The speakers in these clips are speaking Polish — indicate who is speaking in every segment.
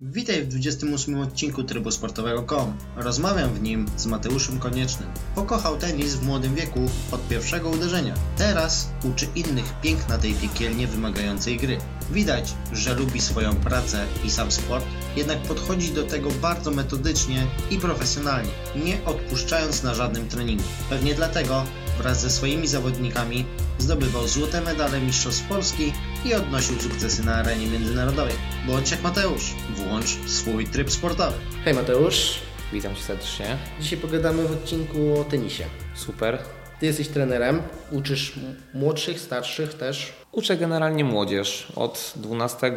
Speaker 1: Witaj w 28 odcinku Trybu Sportowego.com. Rozmawiam w nim z Mateuszem Koniecznym. Pokochał tenis w młodym wieku od pierwszego uderzenia. Teraz uczy innych piękna tej piekielnie wymagającej gry. Widać, że lubi swoją pracę i sam sport, jednak podchodzi do tego bardzo metodycznie i profesjonalnie, nie odpuszczając na żadnym treningu. Pewnie dlatego wraz ze swoimi zawodnikami zdobywał złote medale Mistrzostw Polski i odnosił sukcesy na arenie międzynarodowej. Bądź jak Mateusz, włącz swój tryb sportowy.
Speaker 2: Hej Mateusz,
Speaker 3: Witam Cię serdecznie.
Speaker 2: dzisiaj pogadamy w odcinku o tenisie.
Speaker 3: Super.
Speaker 2: Ty jesteś trenerem, uczysz młodszych, starszych też.
Speaker 3: Uczę generalnie młodzież od 12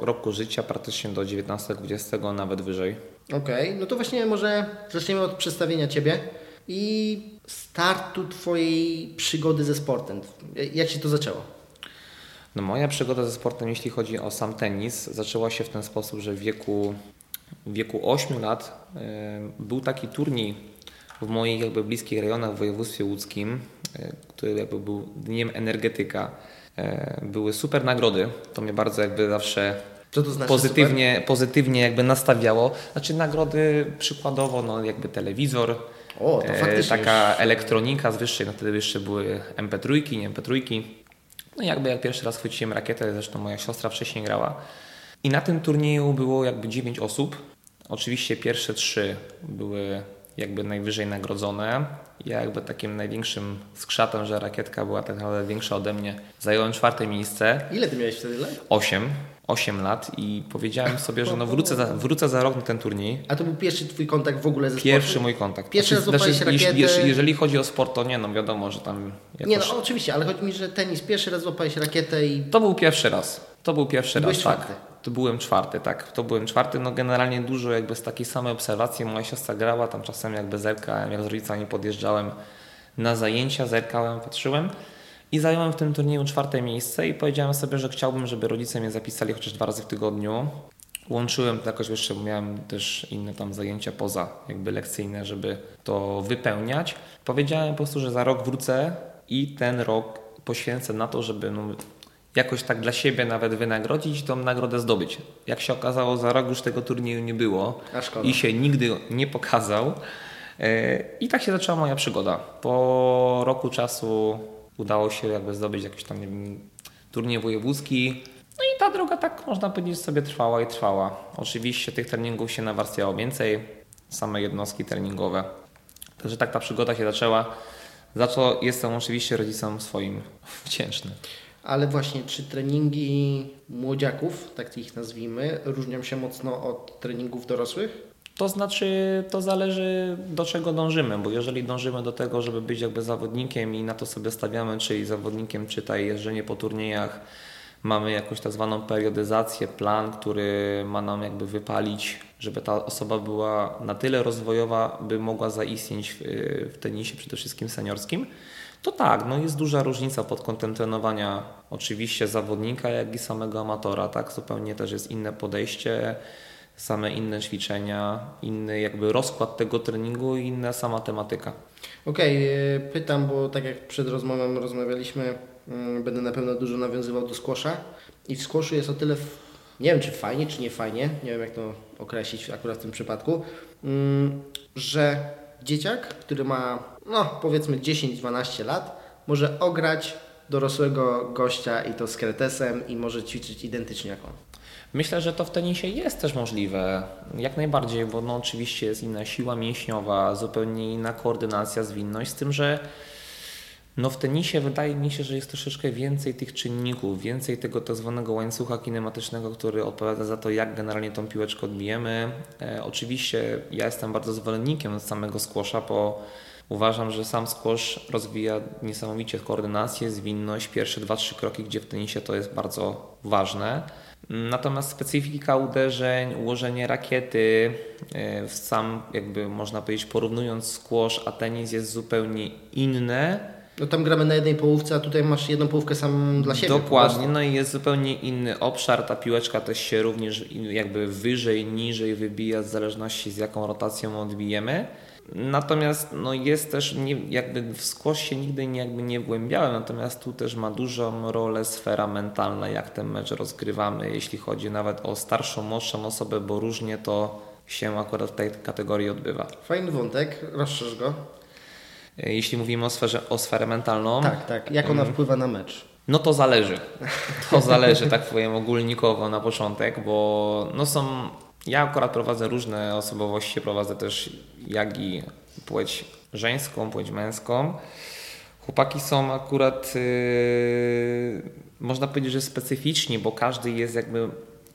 Speaker 3: roku życia praktycznie do 19-20, nawet wyżej.
Speaker 2: Okej, no to właśnie może zaczniemy od przedstawienia Ciebie i startu Twojej przygody ze sportem. Jak się to zaczęło?
Speaker 3: No moja przygoda ze sportem, jeśli chodzi o sam tenis, zaczęła się w ten sposób, że w wieku, w wieku 8 lat e, był taki turniej w moich jakby bliskich rejonach w województwie łódzkim, e, który jakby był dniem energetyka. E, były super nagrody, to mnie bardzo jakby zawsze
Speaker 2: to znaczy
Speaker 3: pozytywnie, pozytywnie jakby nastawiało. Znaczy nagrody przykładowo, no jakby telewizor,
Speaker 2: O,
Speaker 3: taka
Speaker 2: już-
Speaker 3: elektronika z wyższej, no wtedy jeszcze były MP3, nie MP3. No i jakby jak pierwszy raz chwyciłem rakietę, zresztą moja siostra wcześniej grała. I na tym turnieju było jakby 9 osób. Oczywiście pierwsze trzy były jakby najwyżej nagrodzone. Ja jakby takim największym skrzatem, że rakietka była tak naprawdę większa ode mnie, zająłem czwarte miejsce.
Speaker 2: Ile Ty miałeś wtedy lat?
Speaker 3: 8, 8 lat i powiedziałem sobie, że no wrócę za, wrócę za rok na ten turniej.
Speaker 2: A to był pierwszy Twój kontakt w ogóle ze
Speaker 3: Pierwszy
Speaker 2: sportem?
Speaker 3: mój kontakt.
Speaker 2: Pierwszy raz złapałeś
Speaker 3: jeśli,
Speaker 2: rakietę?
Speaker 3: jeżeli chodzi o sport, to nie, no wiadomo, że tam jakoś...
Speaker 2: Nie no, oczywiście, ale chodzi mi, że tenis, pierwszy raz złapałeś rakietę i...
Speaker 3: To był pierwszy raz. To był pierwszy
Speaker 2: Byłeś
Speaker 3: raz, tak.
Speaker 2: czwarty.
Speaker 3: To byłem czwarty, tak. To byłem czwarty. No generalnie dużo jakby z takiej samej obserwacji. Moja siostra grała, tam czasem jakby zerkałem, jak z rodzicami podjeżdżałem na zajęcia, zerkałem, patrzyłem. I zająłem w tym turnieju czwarte miejsce i powiedziałem sobie, że chciałbym, żeby rodzice mnie zapisali chociaż dwa razy w tygodniu. Łączyłem to jakoś jeszcze, bo miałem też inne tam zajęcia poza jakby lekcyjne, żeby to wypełniać. Powiedziałem po prostu, że za rok wrócę i ten rok poświęcę na to, żeby no, jakoś tak dla siebie nawet wynagrodzić tą nagrodę zdobyć. Jak się okazało, za rok już tego turnieju nie było i się nigdy nie pokazał. E, I tak się zaczęła moja przygoda. Po roku czasu udało się jakby zdobyć jakiś tam nie wiem, turniej wojewódzki. No i ta droga tak można powiedzieć sobie trwała i trwała. Oczywiście tych treningów się nawarstwiało więcej, same jednostki treningowe. Także tak ta przygoda się zaczęła. Za co jestem oczywiście rodzicom swoim wdzięczny.
Speaker 2: Ale właśnie, czy treningi młodziaków, tak ich nazwijmy, różnią się mocno od treningów dorosłych?
Speaker 3: To znaczy, to zależy do czego dążymy, bo jeżeli dążymy do tego, żeby być jakby zawodnikiem i na to sobie stawiamy, czyli zawodnikiem czytaj jeżdżenie po turniejach, mamy jakąś tak zwaną periodyzację, plan, który ma nam jakby wypalić, żeby ta osoba była na tyle rozwojowa, by mogła zaistnieć w, w tenisie przede wszystkim seniorskim, to tak, no jest duża różnica pod kątem trenowania oczywiście zawodnika, jak i samego amatora, tak, zupełnie też jest inne podejście, same inne ćwiczenia, inny jakby rozkład tego treningu i inna sama tematyka.
Speaker 2: Okej, e, pytam, bo tak jak przed rozmową rozmawialiśmy, mm, będę na pewno dużo nawiązywał do squasha i w squashu jest o tyle, nie wiem czy fajnie, czy nie fajnie, nie wiem jak to określić akurat w tym przypadku, mm, że dzieciak, który ma no powiedzmy 10-12 lat, może ograć dorosłego gościa i to z kretesem i może ćwiczyć identycznie jak on.
Speaker 3: Myślę, że to w tenisie jest też możliwe, jak najbardziej, bo no oczywiście jest inna siła mięśniowa, zupełnie inna koordynacja, zwinność, z tym, że no w tenisie wydaje mi się, że jest troszeczkę więcej tych czynników, więcej tego tak zwanego łańcucha kinematycznego, który odpowiada za to, jak generalnie tą piłeczkę odbijemy. E, oczywiście ja jestem bardzo zwolennikiem samego squasha, bo uważam, że sam squash rozwija niesamowicie koordynację, zwinność, pierwsze dwa, trzy kroki, gdzie w tenisie to jest bardzo ważne. Natomiast specyfika uderzeń, ułożenie rakiety, e, sam jakby można powiedzieć porównując squash a tenis jest zupełnie inne.
Speaker 2: No tam gramy na jednej połówce, a tutaj masz jedną połówkę sam dla siebie.
Speaker 3: Dokładnie, no i jest zupełnie inny obszar. Ta piłeczka też się również jakby wyżej, niżej wybija w zależności z jaką rotacją odbijemy. Natomiast no, jest też, nie, jakby w squash się nigdy nie, jakby nie wgłębiałem, natomiast tu też ma dużą rolę sfera mentalna, jak ten mecz rozgrywamy, jeśli chodzi nawet o starszą, młodszą osobę, bo różnie to się akurat w tej kategorii odbywa.
Speaker 2: Fajny wątek, rozszerz go.
Speaker 3: Jeśli mówimy o sferze, o sferę mentalną,
Speaker 2: Tak, tak. Jak ona wpływa na mecz?
Speaker 3: no to zależy. To zależy, tak powiem ogólnikowo na początek, bo no są. Ja akurat prowadzę różne osobowości, prowadzę też jak i płeć żeńską, płeć męską. Chłopaki są akurat, yy, można powiedzieć, że specyficzni, bo każdy jest jakby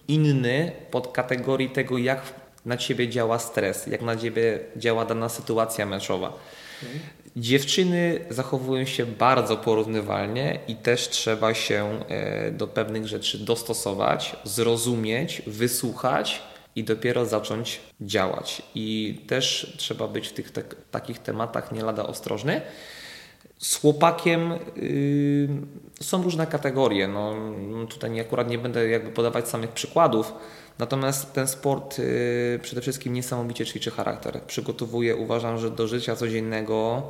Speaker 3: inny pod kategorii tego, jak na ciebie działa stres, jak na ciebie działa dana sytuacja meczowa. Dziewczyny zachowują się bardzo porównywalnie i też trzeba się e, do pewnych rzeczy dostosować, zrozumieć, wysłuchać i dopiero zacząć działać. I też trzeba być w tych tak, takich tematach nie lada ostrożny. Z chłopakiem y, są różne kategorie. No, tutaj akurat nie będę jakby podawać samych przykładów, natomiast ten sport y, przede wszystkim niesamowicie ćwiczy charakter. Przygotowuje, uważam, że do życia codziennego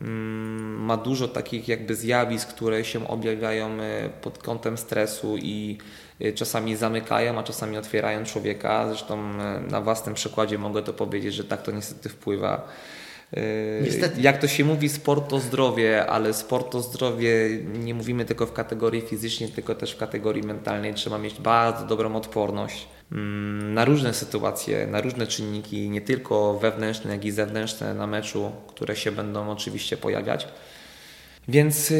Speaker 3: mm, ma dużo takich jakby zjawisk, które się objawiają y, pod kątem stresu i czasami zamykają, a czasami otwierają człowieka. Zresztą y, na własnym przykładzie mogę to powiedzieć, że tak to niestety wpływa. Y,
Speaker 2: Niestety.
Speaker 3: Jak to się mówi, sport to zdrowie, ale sport to zdrowie nie mówimy tylko w kategorii fizycznej, tylko też w kategorii mentalnej. Trzeba mieć bardzo dobrą odporność mm, na różne sytuacje, na różne czynniki, nie tylko wewnętrzne, jak i zewnętrzne na meczu, które się będą oczywiście pojawiać. Więc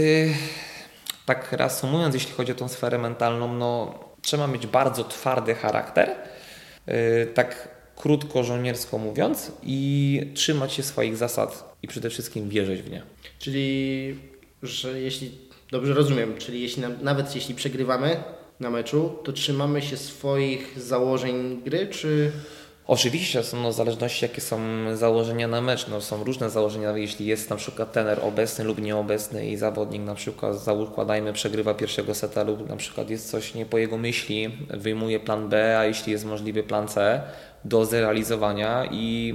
Speaker 3: tak reasumując, jeśli chodzi o tą sferę mentalną, no, trzeba mieć bardzo twardy charakter, yy, tak krótko żołniersko mówiąc, i trzymać się swoich zasad i przede wszystkim wierzyć w nie.
Speaker 2: Czyli, że jeśli, dobrze rozumiem, czyli jeśli nawet jeśli przegrywamy na meczu, to trzymamy się swoich założeń gry, czy...
Speaker 3: Oczywiście są no, zależności jakie są założenia na mecz. No, są różne założenia, jeśli jest na przykład tener obecny lub nieobecny i zawodnik na przykład zakładajmy przegrywa pierwszego seta lub na przykład jest coś nie po jego myśli, wyjmuje plan B, a jeśli jest możliwy plan C do zrealizowania i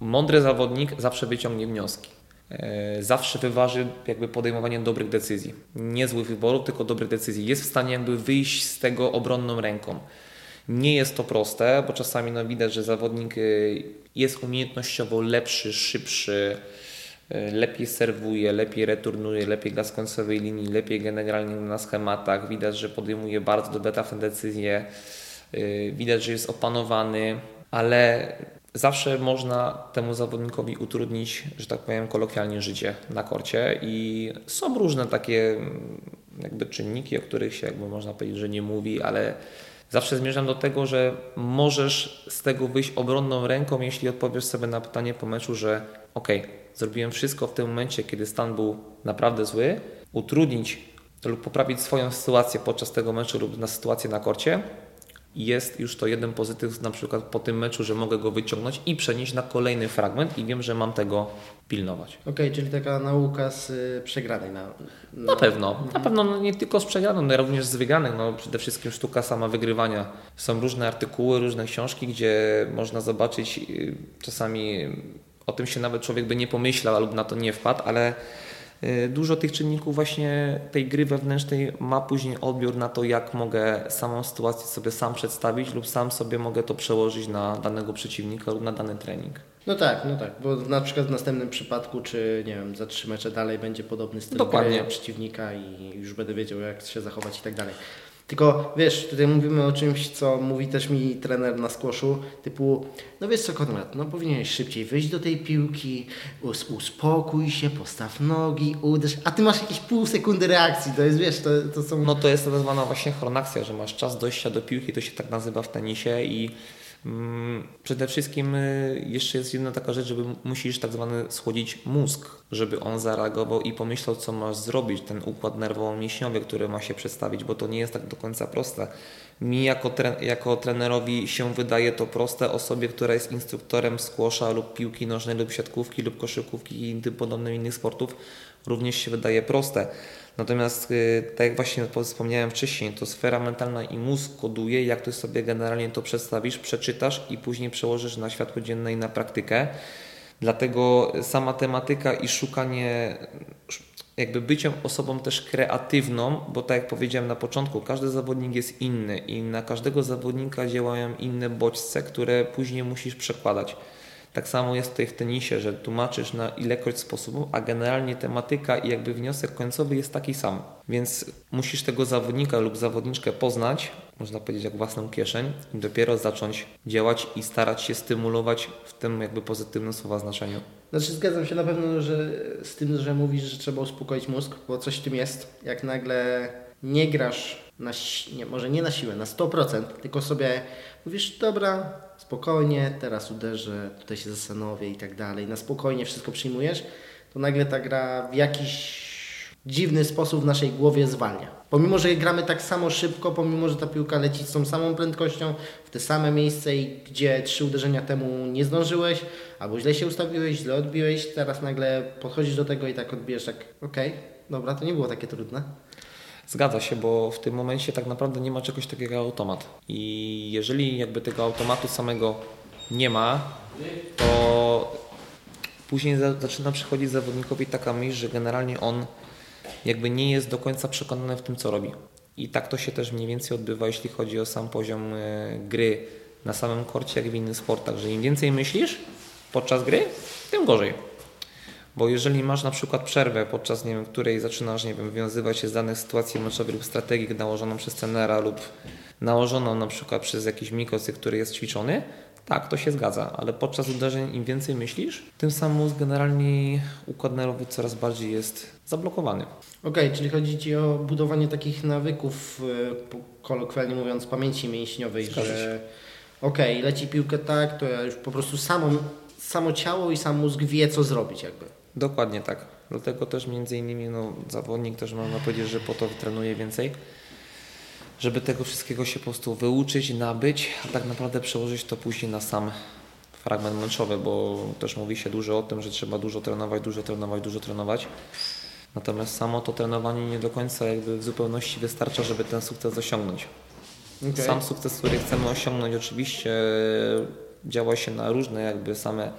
Speaker 3: mądry zawodnik zawsze wyciągnie wnioski. E, Zawsze wyważy jakby podejmowanie dobrych decyzji. Nie złych wyborów, tylko dobrych decyzji. Jest w stanie jakby wyjść z tego obronną ręką. Nie jest to proste, bo czasami no, widać, że zawodnik y, jest umiejętnościowo lepszy, szybszy, y, lepiej serwuje, lepiej returnuje, lepiej gra z końcowej linii, lepiej generalnie na schematach. Widać, że podejmuje bardzo dobre trafne decyzje. Y, Widać, że jest opanowany, ale zawsze można temu zawodnikowi utrudnić, że tak powiem, kolokwialnie życie na korcie i są różne takie mm, jakby czynniki, o których się jakby można powiedzieć, że nie mówi, ale zawsze zmierzam do tego, że możesz z tego wyjść obronną ręką, jeśli odpowiesz sobie na pytanie po meczu, że ok, zrobiłem wszystko w tym momencie, kiedy stan był naprawdę zły, utrudnić lub poprawić swoją sytuację podczas tego meczu lub na sytuację na korcie, jest już to jeden pozytyw na przykład po tym meczu, że mogę go wyciągnąć i przenieść na kolejny fragment i wiem, że mam tego pilnować.
Speaker 2: Okej, czyli taka nauka z y, przegranej. Na, na...
Speaker 3: Na pewno, na pewno no nie tylko z przegraną, no również z wygranych. No przede wszystkim sztuka sama wygrywania. Są różne artykuły, różne książki, gdzie można zobaczyć y, czasami o tym się nawet człowiek by nie pomyślał lub na to nie wpadł, ale dużo tych czynników właśnie tej gry wewnętrznej ma później odbiór na to, jak mogę samą sytuację sobie sam przedstawić lub sam sobie mogę to przełożyć na danego przeciwnika lub na dany trening.
Speaker 2: No tak, no tak, bo na przykład w następnym przypadku, czy nie wiem, za trzy mecze dalej będzie podobny styl
Speaker 3: Dokładnie.
Speaker 2: przeciwnika i już będę wiedział, jak się zachować i tak dalej. Tylko wiesz, tutaj mówimy o czymś, co mówi też mi trener na squashu, typu, no wiesz co Konrad, no powinieneś szybciej wyjść do tej piłki, us uspokój się, postaw nogi, uderz, a ty masz jakieś pół sekundy reakcji, to jest, wiesz, to, to są...
Speaker 3: No to jest tak zwana właśnie chronakcja, że masz czas dojścia do piłki, to się tak nazywa w tenisie i przede wszystkim y, jeszcze jest jedna taka rzecz, żeby musisz tak zwany schłodzić mózg, żeby on zareagował i pomyślał, co masz zrobić, ten układ nerwowo-mięśniowy, który ma się przedstawić, bo to nie jest tak do końca proste. Mi jako, tre jako trenerowi się wydaje to proste, osobie, która jest instruktorem squasha lub piłki nożnej lub siatkówki lub koszykówki i tym podobnych innych sportów również się wydaje proste. Natomiast y, tak jak właśnie wspomniałem wcześniej, to sfera mentalna i mózg koduje, jak ty sobie generalnie to przedstawisz, przeczytasz i później przełożysz na światło dzienne i na praktykę. Dlatego sama tematyka i szukanie, jakby byciem osobą też kreatywną, bo tak jak powiedziałem na początku, każdy zawodnik jest inny i na każdego zawodnika działają inne bodźce, które później musisz przekładać. Tak samo jest tutaj w tenisie, że tłumaczysz na ilekroć sposobów, a generalnie tematyka i jakby wniosek końcowy jest taki sam. Więc musisz tego zawodnika lub zawodniczkę poznać, można powiedzieć jak własną kieszeń i dopiero zacząć działać i starać się stymulować w tym jakby pozytywnym słowa znaczeniu.
Speaker 2: Znaczy zgadzam się na pewno że z tym, że mówisz, że trzeba uspokoić mózg, bo coś w tym jest. Jak nagle nie grasz na, nie, może nie na siłę, na 100%, tylko sobie mówisz, dobra, spokojnie, teraz uderzę, tutaj się zastanowię i tak dalej, na spokojnie wszystko przyjmujesz, to nagle ta gra w jakiś dziwny sposób w naszej głowie zwalnia. Pomimo, że gramy tak samo szybko, pomimo, że ta piłka leci z tą samą prędkością w te same miejsce i gdzie trzy uderzenia temu nie zdążyłeś, albo źle się ustawiłeś, źle odbiłeś, teraz nagle podchodzisz do tego i tak odbijesz tak, okej, okay, dobra, to nie było takie trudne.
Speaker 3: Zgadza się, bo w tym momencie tak naprawdę nie ma czegoś takiego jak automat. I jeżeli jakby tego automatu samego nie ma, to później zaczyna przychodzić zawodnikowi taka myśl, że generalnie on jakby nie jest do końca przekonany w tym, co robi. I tak to się też mniej więcej odbywa, jeśli chodzi o sam poziom e, gry na samym korcie, jak w innych sportach, że im więcej myślisz podczas gry, tym gorzej. Bo jeżeli masz na przykład przerwę, podczas nie wiem, której zaczynasz nie wiem, wywiązywać się z danych sytuacji meczowych lub strategii nałożoną przez trenera lub nałożoną na przykład przez jakiś mikrocyk, który jest ćwiczony, tak, to się zgadza, ale podczas uderzeń im więcej myślisz, tym sam mózg generalnie układ nerwowy coraz bardziej jest zablokowany.
Speaker 2: Okej, okay, czyli chodzi Ci o budowanie takich nawyków, e, kolokwialnie mówiąc, pamięci mięśniowej, Zgadza że okej, okay, leci piłkę tak, to ja już po prostu samo, samo ciało i sam mózg wie, co zrobić jakby.
Speaker 3: Dokładnie tak. Dlatego też między innymi no, zawodnik też można powiedzieć, że po to trenuje więcej, żeby tego wszystkiego się po prostu wyuczyć, nabyć, a tak naprawdę przełożyć to później na sam fragment meczowy, bo też mówi się dużo o tym, że trzeba dużo trenować, dużo trenować, dużo trenować. Natomiast samo to trenowanie nie do końca jakby w zupełności wystarcza, żeby ten sukces osiągnąć. Okay. Sam sukces, który chcemy osiągnąć oczywiście działa się na różne jakby same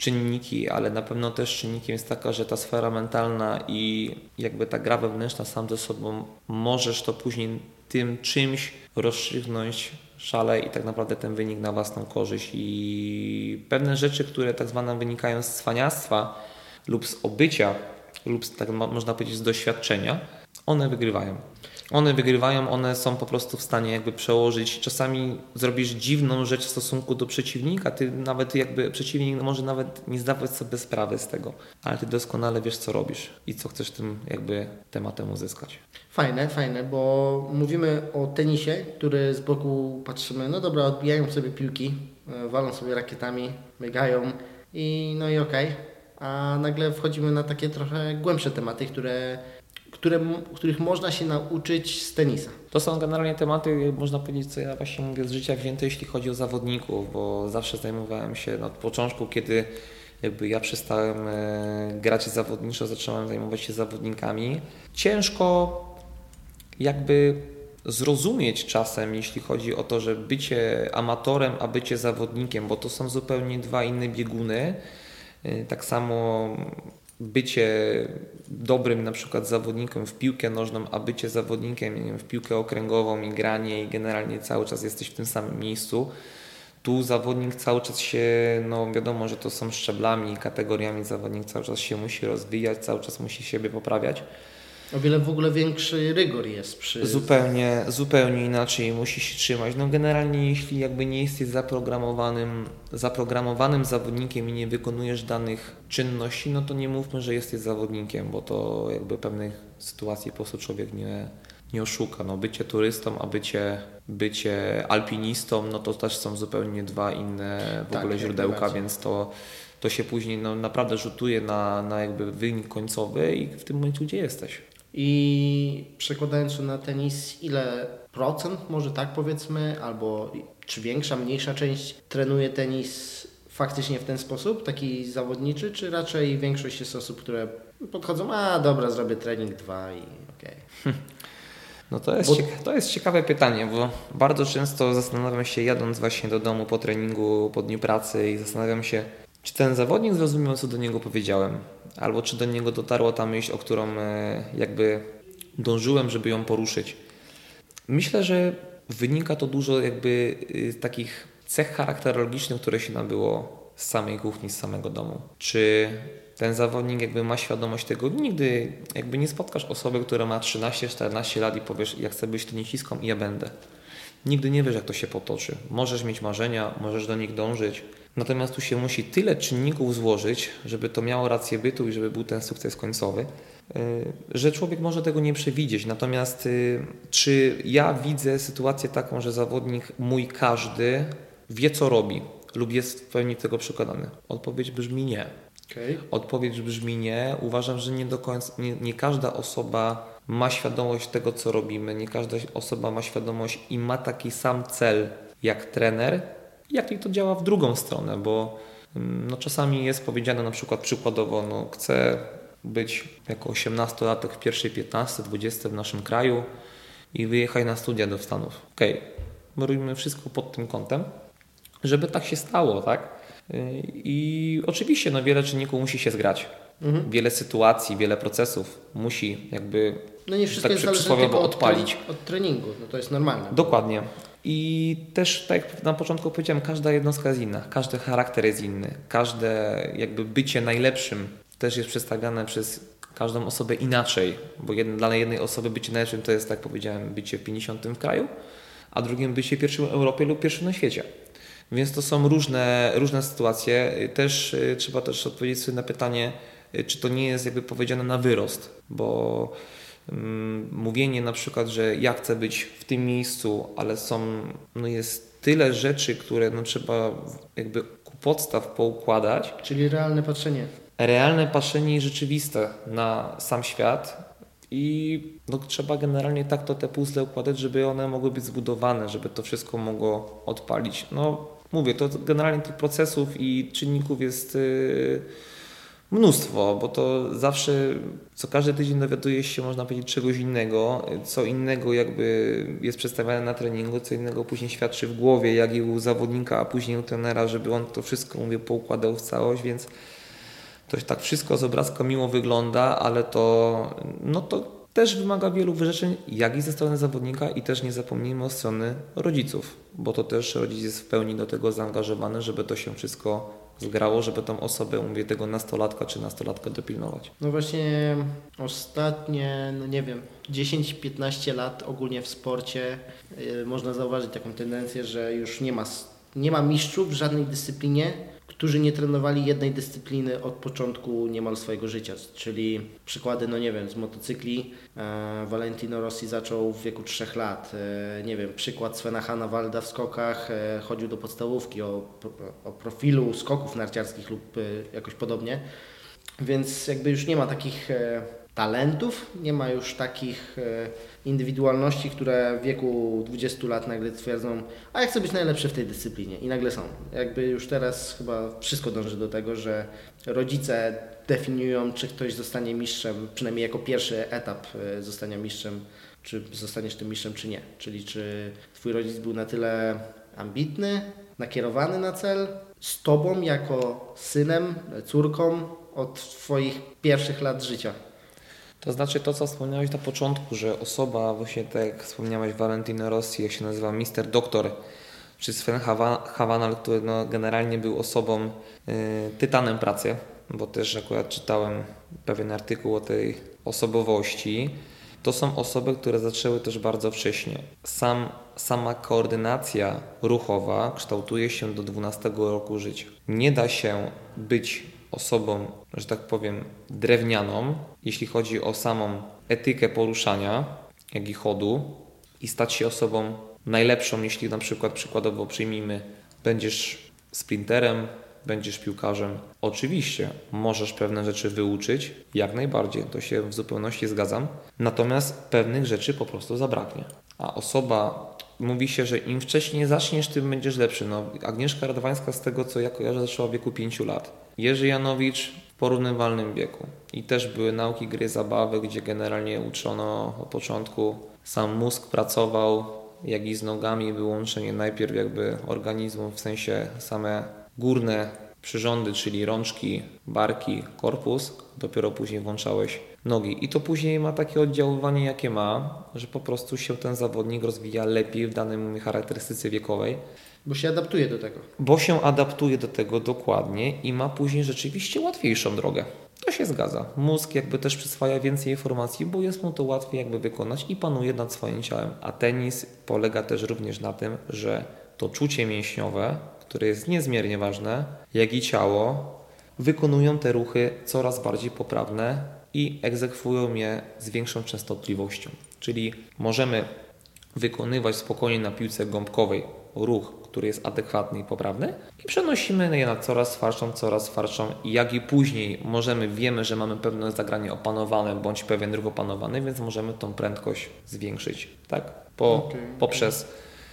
Speaker 3: czynniki, ale na pewno też czynnikiem jest taka, że ta sfera mentalna i jakby ta gra wewnętrzna sam ze sobą możesz to później tym czymś rozstrzygnąć szale i tak naprawdę ten wynik na własną korzyść i pewne rzeczy, które tak zwane wynikają z cwaniactwa lub z obycia lub z, tak można powiedzieć z doświadczenia, one wygrywają. One wygrywają, one są po prostu w stanie jakby przełożyć. Czasami zrobisz dziwną rzecz w stosunku do przeciwnika, ty nawet jakby przeciwnik może nawet nie zdawać sobie sprawy z tego, ale ty doskonale wiesz co robisz i co chcesz tym jakby tematem uzyskać.
Speaker 2: Fajne, fajne, bo mówimy o tenisie, który z boku patrzymy, no dobra, odbijają sobie piłki, e, walą sobie rakietami, biegają i no i okej. Okay. A nagle wchodzimy na takie trochę głębsze tematy, które które, których można się nauczyć z tenisa.
Speaker 3: To są generalnie tematy, można powiedzieć, co ja właśnie mówię z życia wzięte, jeśli chodzi o zawodników, bo zawsze zajmowałem się od początku, kiedy jakby ja przestałem e, grać zawodniczo, zacząłem zajmować się zawodnikami. Ciężko jakby zrozumieć czasem, jeśli chodzi o to, że bycie amatorem, a bycie zawodnikiem, bo to są zupełnie dwa inne bieguny. E, tak samo bycie dobrym na przykład zawodnikiem w piłkę nożną, a bycie zawodnikiem wiem, w piłkę okręgową i granie i generalnie cały czas jesteś w tym samym miejscu. Tu zawodnik cały czas się, no wiadomo, że to są szczeblami, kategoriami zawodnik cały czas się musi rozwijać, cały czas musi siebie poprawiać.
Speaker 2: O wiele w ogóle większy rygor jest przy...
Speaker 3: Zupełnie, zupełnie inaczej musi się trzymać. No generalnie jeśli jakby nie jesteś zaprogramowanym, zaprogramowanym zawodnikiem i nie wykonujesz danych czynności, no to nie mówmy, że jesteś zawodnikiem, bo to jakby pewnych sytuacji po prostu człowiek nie, nie oszuka. No bycie turystą, a bycie, bycie alpinistą, no to też są zupełnie dwa inne w tak, ogóle źródełka, więc to to się później no, naprawdę rzutuje na, na jakby wynik końcowy i w tym momencie gdzie jesteś.
Speaker 2: I przekładając to na tenis, ile procent, może tak powiedzmy, albo czy większa, mniejsza część trenuje tenis faktycznie w ten sposób, taki zawodniczy, czy raczej większość jest osób, które podchodzą, a dobra, zrobię trening dwa i okej. Okay.
Speaker 3: No to jest, bo... to jest ciekawe pytanie, bo bardzo często zastanawiam się jadąc właśnie do domu po treningu, po dniu pracy i zastanawiam się, Czy ten zawodnik zrozumiał, co do niego powiedziałem? Albo czy do niego dotarła ta myśl, o którą e, jakby dążyłem, żeby ją poruszyć? Myślę, że wynika to dużo jakby y, takich cech charakterologicznych, które się nabyło z samej kuchni, z samego domu. Czy ten zawodnik jakby ma świadomość tego, nigdy jakby nie spotkasz osoby, która ma 13-14 lat i powiesz, ja chcę być tenisistką i ja będę. Nigdy nie wiesz, jak to się potoczy. Możesz mieć marzenia, możesz do nich dążyć, natomiast tu się musi tyle czynników złożyć, żeby to miało rację bytu i żeby był ten sukces końcowy, y, że człowiek może tego nie przewidzieć. Natomiast y, czy ja widzę sytuację taką, że zawodnik mój każdy wie, co robi lub jest w pełni tego przekonany? Odpowiedź brzmi nie.
Speaker 2: Okay.
Speaker 3: Odpowiedź brzmi nie. Uważam, że nie do końca, nie, nie każda osoba ma świadomość tego, co robimy. Nie każda osoba ma świadomość i ma taki sam cel jak trener, jak to działa w drugą stronę, bo mm, no, czasami jest powiedziane na przykład przykładowo, no, chcę być jako 18-latek w pierwszej 15, 20 w naszym kraju i wyjechać na studia do Stanów. Okej, okay. my robimy wszystko pod tym kątem, żeby tak się stało, tak? I oczywiście no, wiele czynników musi się zgrać. Mhm. Wiele sytuacji, wiele procesów musi jakby
Speaker 2: no nie wszystko tak jest przysłowiowo odpalić. Od, od treningu, no to jest normalne.
Speaker 3: Dokładnie. I też, tak jak na początku powiedziałem, każda jednostka jest inna, każdy charakter jest inny, każde jakby bycie najlepszym też jest przedstawiane przez każdą osobę inaczej, bo jedno, dla jednej osoby bycie najlepszym to jest, tak powiedziałem, bycie w 50 w kraju, a drugim bycie pierwszym w Europie lub pierwszym na świecie. Więc to są różne, różne sytuacje. Też y, trzeba też odpowiedzieć sobie na pytanie, y, czy to nie jest jakby powiedziane na wyrost, bo mówienie na przykład, że ja chcę być w tym miejscu, ale są, no jest tyle rzeczy, które no trzeba jakby ku podstaw poukładać.
Speaker 2: Czyli realne patrzenie.
Speaker 3: Realne patrzenie i rzeczywiste na sam świat. I no, trzeba generalnie tak to te puzzle układać, żeby one mogły być zbudowane, żeby to wszystko mogło odpalić. No, Mówię, to generalnie tych procesów i czynników jest y, mnóstwo, bo to zawsze, co każdy tydzień dowiaduje się, można powiedzieć, czegoś innego, co innego jakby jest przedstawiane na treningu, co innego później świadczy w głowie, jak i u zawodnika, a później u trenera, żeby on to wszystko, mówię, poukładał w całość, więc to tak wszystko z obrazka miło wygląda, ale to, no to też wymaga wielu wyrzeczeń, jak i ze strony zawodnika, i też nie zapomnijmy o strony rodziców, bo to też rodzic jest w pełni do tego zaangażowany, żeby to się wszystko zgrało, żeby tą osobę, mówię, tego nastolatka czy nastolatka dopilnować.
Speaker 2: No właśnie ostatnie, no nie wiem, 10-15 lat ogólnie w sporcie yy, można zauważyć taką tendencję, że już nie ma, nie ma mistrzów w żadnej dyscyplinie, którzy nie trenowali jednej dyscypliny od początku niemal swojego życia. Czyli przykłady, no nie wiem, z motocykli. E, Valentino Rossi zaczął w wieku 3 lat. E, nie wiem, przykład Svena Hanna w skokach. E, chodził do podstawówki o, o profilu skoków narciarskich lub e, jakoś podobnie. Więc jakby już nie ma takich e, talentów, nie ma już takich e, indywidualności, które w wieku 20 lat nagle twierdzą, a ja chcę być najlepszy w tej dyscyplinie i nagle są. Jakby już teraz chyba wszystko dąży do tego, że rodzice definiują, czy ktoś zostanie mistrzem, przynajmniej jako pierwszy etap e, zostania mistrzem, czy zostaniesz tym mistrzem, czy nie. Czyli czy twój rodzic był na tyle ambitny, nakierowany na cel, z tobą jako synem, córką od twoich pierwszych lat życia.
Speaker 3: To znaczy to, co wspomniałeś na początku, że osoba, właśnie tak jak wspomniałeś, Valentino Rossi, jak się nazywa Mister Doktor, czy Sven Havanal, który no, generalnie był osobą y, tytanem pracy, bo też akurat czytałem pewien artykuł o tej osobowości. To są osoby, które zaczęły też bardzo wcześnie. Sam, sama koordynacja ruchowa kształtuje się do 12 roku życia. Nie da się być osobą, że tak powiem, drewnianą, jeśli chodzi o samą etykę poruszania, jak i chodu, i stać się osobą najlepszą, jeśli na przykład przykładowo przyjmijmy, będziesz sprinterem, będziesz piłkarzem. Oczywiście możesz pewne rzeczy wyuczyć, jak najbardziej, to się w zupełności zgadzam. Natomiast pewnych rzeczy po prostu zabraknie. A osoba, mówi się, że im wcześniej zaczniesz, tym będziesz lepszy. No, Agnieszka Radwańska z tego, co ja kojarzę, zaczęła w wieku 5 lat. Jerzy Janowicz w porównywalnym wieku. I też były nauki gry, zabawy, gdzie generalnie uczono od początku. Sam mózg pracował, jak i z nogami, wyłączenie najpierw jakby organizmu, w sensie same górne przyrządy, czyli rączki, barki, korpus, dopiero później włączałeś nogi. I to później ma takie oddziaływanie, jakie ma, że po prostu się ten zawodnik rozwija lepiej w danym charakterystyce wiekowej,
Speaker 2: Bo się adaptuje do tego.
Speaker 3: bo się adaptuje do tego dokładnie i ma później rzeczywiście łatwiejszą drogę. To się zgadza. Mózg jakby też przyswaja więcej informacji, bo jest mu to łatwiej jakby wykonać i panuje nad swoim ciałem. A tenis polega też również na tym, że to czucie mięśniowe, które jest niezmiernie ważne, jak i ciało, wykonują te ruchy coraz bardziej poprawne i egzekwują je z większą częstotliwością. Czyli możemy wykonywać spokojnie na piłce gąbkowej ruch, który jest adekwatny i poprawny i przenosimy je na coraz twardszą, coraz twardszą i jak i później możemy, wiemy, że mamy pewne zagranie opanowane bądź pewien ruch opanowany, więc możemy tą prędkość zwiększyć, tak? Po,
Speaker 2: Okej.
Speaker 3: poprzez,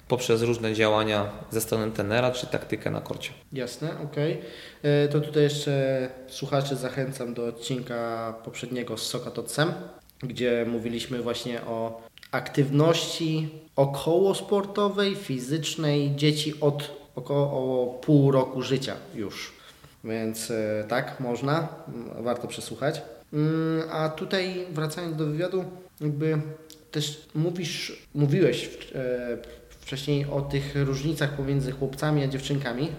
Speaker 3: poprzez różne działania ze strony tenera czy taktykę na korcie.
Speaker 2: Jasne, okej. E, To tutaj jeszcze słuchaczy zachęcam do odcinka poprzedniego z Sokatocem, gdzie mówiliśmy właśnie o aktywności okołosportowej, fizycznej dzieci od około pół roku życia już. Więc e, tak, można, mm, warto przesłuchać. Mm, A tutaj wracając do wywiadu, jakby też mówisz, mówiłeś e, wcześniej o tych różnicach pomiędzy chłopcami a dziewczynkami.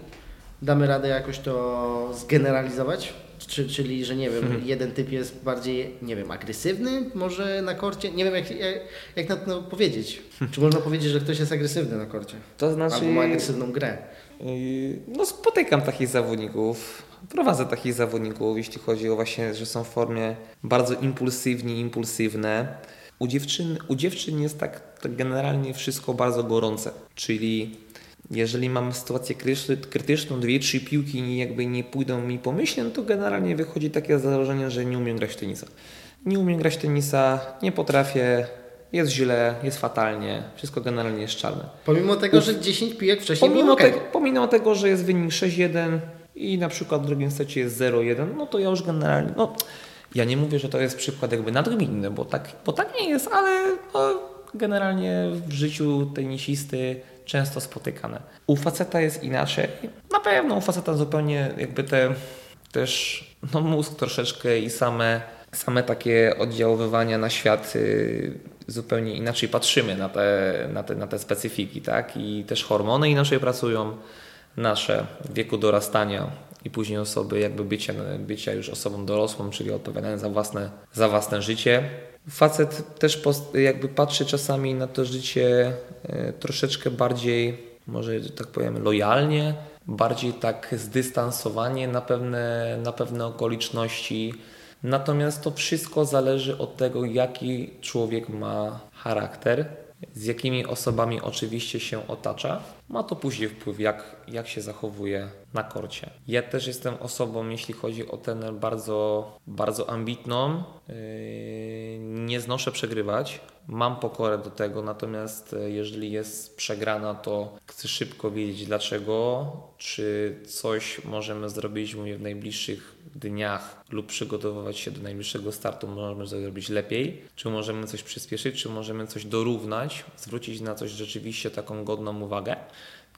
Speaker 2: Damy radę jakoś to zgeneralizować? Czy, czyli, że nie wiem,
Speaker 3: Mhm.
Speaker 2: jeden typ jest bardziej, nie wiem, agresywny może na korcie? Nie wiem, jak, jak, jak na to powiedzieć. Czy można powiedzieć, że ktoś jest agresywny na korcie?
Speaker 3: To znaczy,
Speaker 2: Albo ma agresywną grę?
Speaker 3: Yy, No spotykam takich zawodników, prowadzę takich zawodników, jeśli chodzi o właśnie, że są w formie bardzo impulsywni, impulsywne. U dziewczyn, u dziewczyn jest tak, tak generalnie wszystko bardzo gorące, czyli jeżeli mamy sytuację kryty- krytyczną, dwie, trzy piłki jakby nie pójdą mi po myśli, no to generalnie wychodzi takie założenie, że nie umiem grać w tenisa. Nie umiem grać w tenisa, nie potrafię, jest źle, jest fatalnie, wszystko generalnie jest czarne.
Speaker 2: Pomimo tego,
Speaker 3: Uf.
Speaker 2: że 10 pijek wcześniej
Speaker 3: Pomimo,
Speaker 2: było okej.
Speaker 3: tego, pomimo tego, że jest wynik 6-1 i na przykład w drugim secie jest 0-1, no to ja już generalnie, no ja nie mówię, że to jest przykład jakby nadgminny, bo tak, bo tak nie jest, ale no, generalnie w życiu tenisisty często spotykane. U faceta jest inaczej. Na pewno u faceta zupełnie jakby te też no, mózg troszeczkę i same, same takie oddziaływania na świat y, zupełnie inaczej patrzymy na te, na, te, na te specyfiki, tak? I też hormony inaczej pracują nasze w wieku dorastania i później osoby jakby bycia, bycia już osobą dorosłą, czyli odpowiadają za własne, za własne życie. Facet też jakby patrzy czasami na to życie e, troszeczkę bardziej, może tak powiem, lojalnie, bardziej tak zdystansowanie na pewne, na pewne okoliczności. Natomiast to wszystko zależy od tego, jaki człowiek ma charakter, z jakimi osobami oczywiście się otacza. Ma to później wpływ, jak, jak się zachowuje na korcie. Ja też jestem osobą, jeśli chodzi o ten bardzo, bardzo ambitną. Yy, nie znoszę przegrywać. Mam pokorę do tego, natomiast e, jeżeli jest przegrana, to chcę szybko wiedzieć dlaczego, czy coś możemy zrobić mówię, w najbliższych dniach lub przygotowywać się do najbliższego startu, możemy zrobić lepiej, czy możemy coś przyspieszyć, czy możemy coś dorównać, zwrócić na coś rzeczywiście taką godną uwagę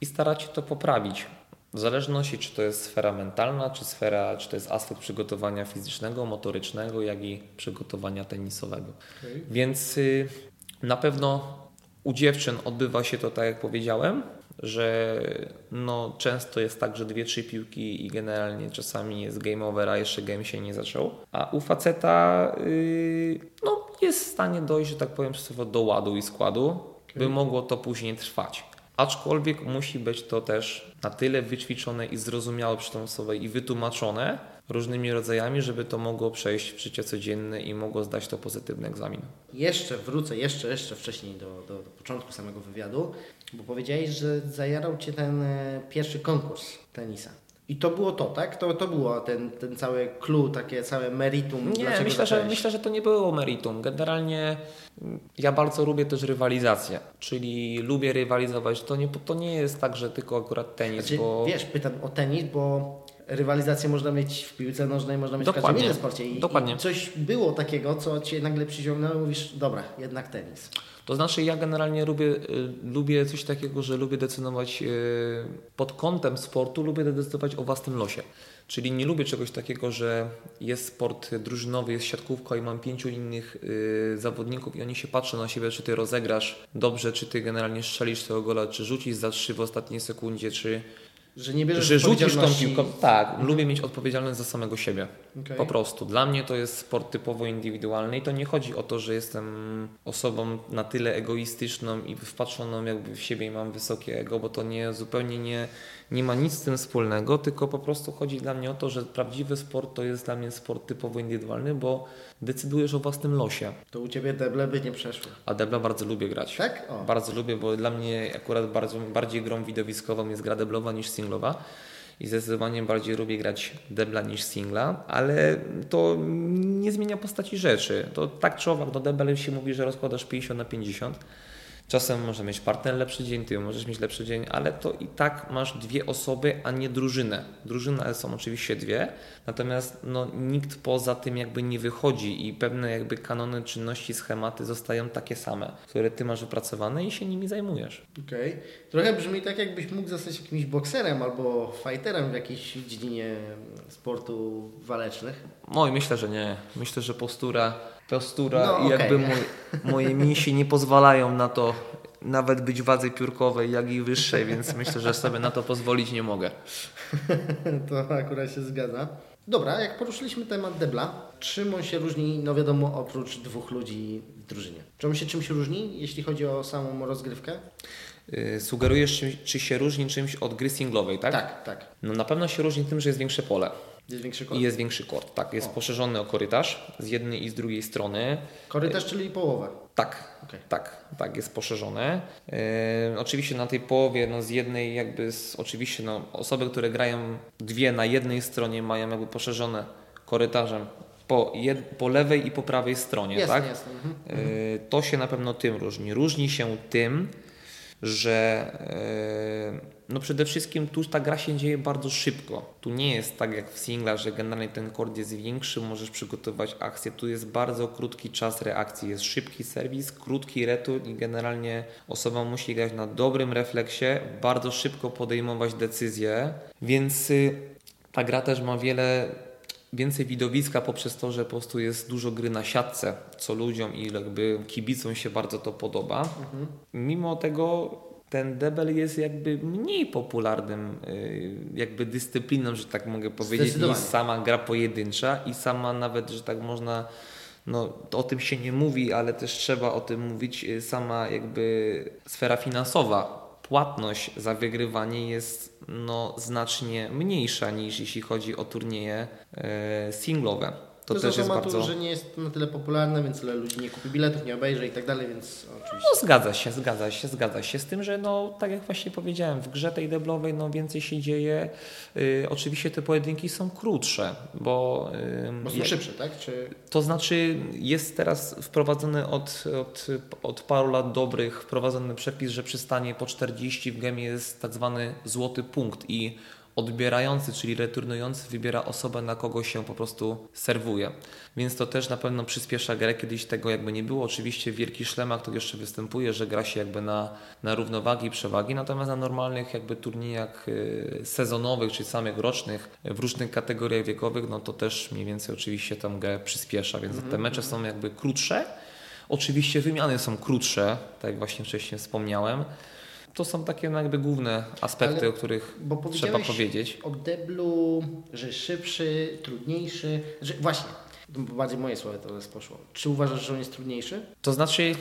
Speaker 3: i starać się to poprawić. W zależności, czy to jest sfera mentalna, czy sfera, czy to jest aspekt przygotowania fizycznego, motorycznego, jak i przygotowania tenisowego. Więc y, na pewno u dziewczyn odbywa się to tak, jak powiedziałem, że no, często jest tak, że dwie, trzy piłki i generalnie czasami jest game over, a jeszcze game się nie zaczął. A u faceta y, no, jest w stanie dojść, że tak powiem, do ładu i składu, by mogło to później trwać. Aczkolwiek musi być to też na tyle wyćwiczone i zrozumiałe przy tą osobę i wytłumaczone różnymi rodzajami, żeby to mogło przejść w życie codzienne i mogło zdać to pozytywny egzamin.
Speaker 2: Jeszcze wrócę, jeszcze, jeszcze wcześniej do, do, do początku samego wywiadu, bo powiedziałeś, że zajarał Cię ten e, pierwszy konkurs tenisa. I to było to, tak? To, to było ten, ten cały clue, takie całe meritum.
Speaker 3: Nie, myślę że, myślę, że to nie było meritum. Generalnie mm, ja bardzo lubię też rywalizację, czyli lubię rywalizować. To nie, to nie jest tak, że tylko akurat tenis,
Speaker 2: Znaczy,
Speaker 3: bo
Speaker 2: Wiesz, pytam o tenis, bo rywalizację można mieć w piłce nożnej, można mieć w każdym
Speaker 3: Dokładnie.
Speaker 2: innym sporcie. I,
Speaker 3: Dokładnie.
Speaker 2: I coś było takiego, co cię nagle przyciągnęło mówisz, dobra, jednak tenis.
Speaker 3: To znaczy ja generalnie lubię, y, lubię coś takiego, że lubię decydować y, pod kątem sportu, lubię decydować o własnym losie. Czyli nie lubię czegoś takiego, że jest sport drużynowy, jest siatkówka i mam pięciu innych y, zawodników i oni się patrzą na siebie, czy ty rozegrasz dobrze, czy ty generalnie strzelisz tego gola, czy rzucisz za trzy w ostatniej sekundzie, czy
Speaker 2: Że nie bierzesz
Speaker 3: że rzucisz tą piłką. Tak, lubię mieć odpowiedzialność za samego siebie.
Speaker 2: Okej.
Speaker 3: Po prostu. Dla mnie to jest sport typowo indywidualny i to nie chodzi o to, że jestem osobą na tyle egoistyczną i wpatrzoną jakby w siebie i mam wysokie ego, bo to nie zupełnie nie, nie ma nic z tym wspólnego, tylko po prostu chodzi dla mnie o to, że prawdziwy sport to jest dla mnie sport typowo indywidualny, bo decydujesz o własnym losie.
Speaker 2: To u Ciebie deble by nie przeszły.
Speaker 3: A debla bardzo lubię grać.
Speaker 2: Tak? O.
Speaker 3: Bardzo lubię, bo dla mnie akurat bardzo, bardziej grą widowiskową jest gra deblowa niż singlowa. I zdecydowanie bardziej lubię grać debla niż singla, ale to nie zmienia postaci rzeczy. To tak czy owak, do debla się mówi, że rozkładasz 50 na 50. Czasem może mieć partner lepszy dzień, ty możesz mieć lepszy dzień, ale to i tak masz dwie osoby, a nie drużynę. Drużyny są oczywiście dwie, natomiast no, nikt poza tym jakby nie wychodzi i pewne jakby kanony czynności, schematy zostają takie same, które ty masz wypracowane i się nimi zajmujesz.
Speaker 2: Okej. Trochę brzmi tak, jakbyś mógł zostać jakimś bokserem albo fighterem w jakiejś dziedzinie sportu walecznych.
Speaker 3: No i myślę, że nie. Myślę, że postura, postura
Speaker 2: No,
Speaker 3: i jakby
Speaker 2: okej.
Speaker 3: moj, moje mięśnie nie pozwalają na to nawet być wadze piórkowej, jak i wyższej, więc myślę, że sobie na to pozwolić nie mogę.
Speaker 2: to akurat się zgadza. Dobra, jak poruszyliśmy temat debla, czym on się różni, no wiadomo, oprócz dwóch ludzi w drużynie? Czy on się czymś różni, jeśli chodzi o samą rozgrywkę?
Speaker 3: Yy, sugerujesz, czy, czy się różni czymś od gry singlowej, tak?
Speaker 2: Tak, tak.
Speaker 3: No na pewno się różni tym, że jest większe pole
Speaker 2: Jest większy
Speaker 3: i
Speaker 2: korytarz.
Speaker 3: jest większy kort. Tak, jest poszerzony o korytarz z jednej i z drugiej strony.
Speaker 2: Korytarz, czyli połowa.
Speaker 3: Tak,
Speaker 2: Okej.
Speaker 3: tak, tak, jest poszerzone. Yy, oczywiście na tej połowie, no z jednej jakby, z, oczywiście no, osoby, które grają dwie na jednej stronie mają jakby poszerzone korytarzem po, jed, po lewej i po prawej stronie,
Speaker 2: Jasne,
Speaker 3: tak?
Speaker 2: jasne. Mhm.
Speaker 3: Yy, to się na pewno tym różni. Różni się tym, że yy, no przede wszystkim tu ta gra się dzieje bardzo szybko. Tu nie jest tak jak w singla, że generalnie ten kord jest większy, możesz przygotować akcję. Tu jest bardzo krótki czas reakcji. Jest szybki serwis, krótki retur i generalnie osoba musi grać na dobrym refleksie, bardzo szybko podejmować decyzje, więc y, ta gra też ma wiele więcej widowiska poprzez to, że po prostu jest dużo gry na siatce, co ludziom i jakby kibicom się bardzo to podoba. Mimo tego ten debel jest jakby mniej popularnym y, jakby dyscypliną, że tak mogę powiedzieć, niż sama gra pojedyncza i sama nawet, że tak można no, o tym się nie mówi, ale też trzeba o tym mówić, y, sama jakby sfera finansowa, płatność za wygrywanie jest no, znacznie mniejsza niż jeśli chodzi o turnieje e, singlowe. To
Speaker 2: To
Speaker 3: też jest
Speaker 2: automatu,
Speaker 3: bardzo...
Speaker 2: że nie jest na tyle popularne, więc tyle ludzi nie kupi biletów, nie obejrzy i tak dalej, więc oczywiście.
Speaker 3: No zgadza się, zgadza się, zgadza się z tym, że no tak jak właśnie powiedziałem, w grze tej deblowej no więcej się dzieje. Y, oczywiście te pojedynki są krótsze, bo, y,
Speaker 2: Bo są
Speaker 3: jak-
Speaker 2: szybsze, tak? Czy...
Speaker 3: to znaczy jest teraz wprowadzony od, od, od paru lat dobrych wprowadzony przepis, że przy stanie po 40 w gemie jest tak zwany złoty punkt i odbierający, czyli returnujący wybiera osobę, na kogo się po prostu serwuje. Więc to też na pewno przyspiesza grę. Kiedyś tego jakby nie było. Oczywiście w wielkich szlemach to jeszcze występuje, że gra się jakby na, na równowagi i przewagi, natomiast na normalnych jakby turniejach y, sezonowych czy samych rocznych w różnych kategoriach wiekowych, no to też mniej więcej oczywiście tam grę przyspiesza, więc te mecze są jakby krótsze. Oczywiście wymiany są krótsze, tak jak właśnie wcześniej wspomniałem. To są takie no jakby główne aspekty,
Speaker 2: Ale-
Speaker 3: o których trzeba powiedzieć.
Speaker 2: o deblu, że szybszy, trudniejszy. Że, właśnie, to bardziej moje słowa teraz poszło. Czy uważasz, że on jest trudniejszy?
Speaker 3: To znaczy,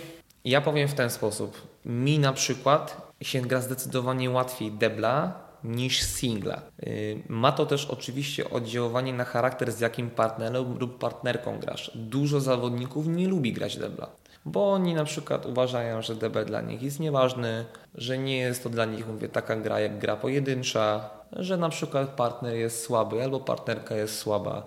Speaker 3: ja powiem w ten sposób. Mi na przykład się gra zdecydowanie łatwiej debla niż singla. Yy, Ma to też oczywiście oddziaływanie na charakter, z jakim partnerem lub partnerką grasz. Dużo zawodników nie lubi grać debla, bo oni na przykład uważają, że debel dla nich jest nieważny, że nie jest to dla nich, mówię, taka gra jak gra pojedyncza, że na przykład partner jest słaby albo partnerka jest słaba.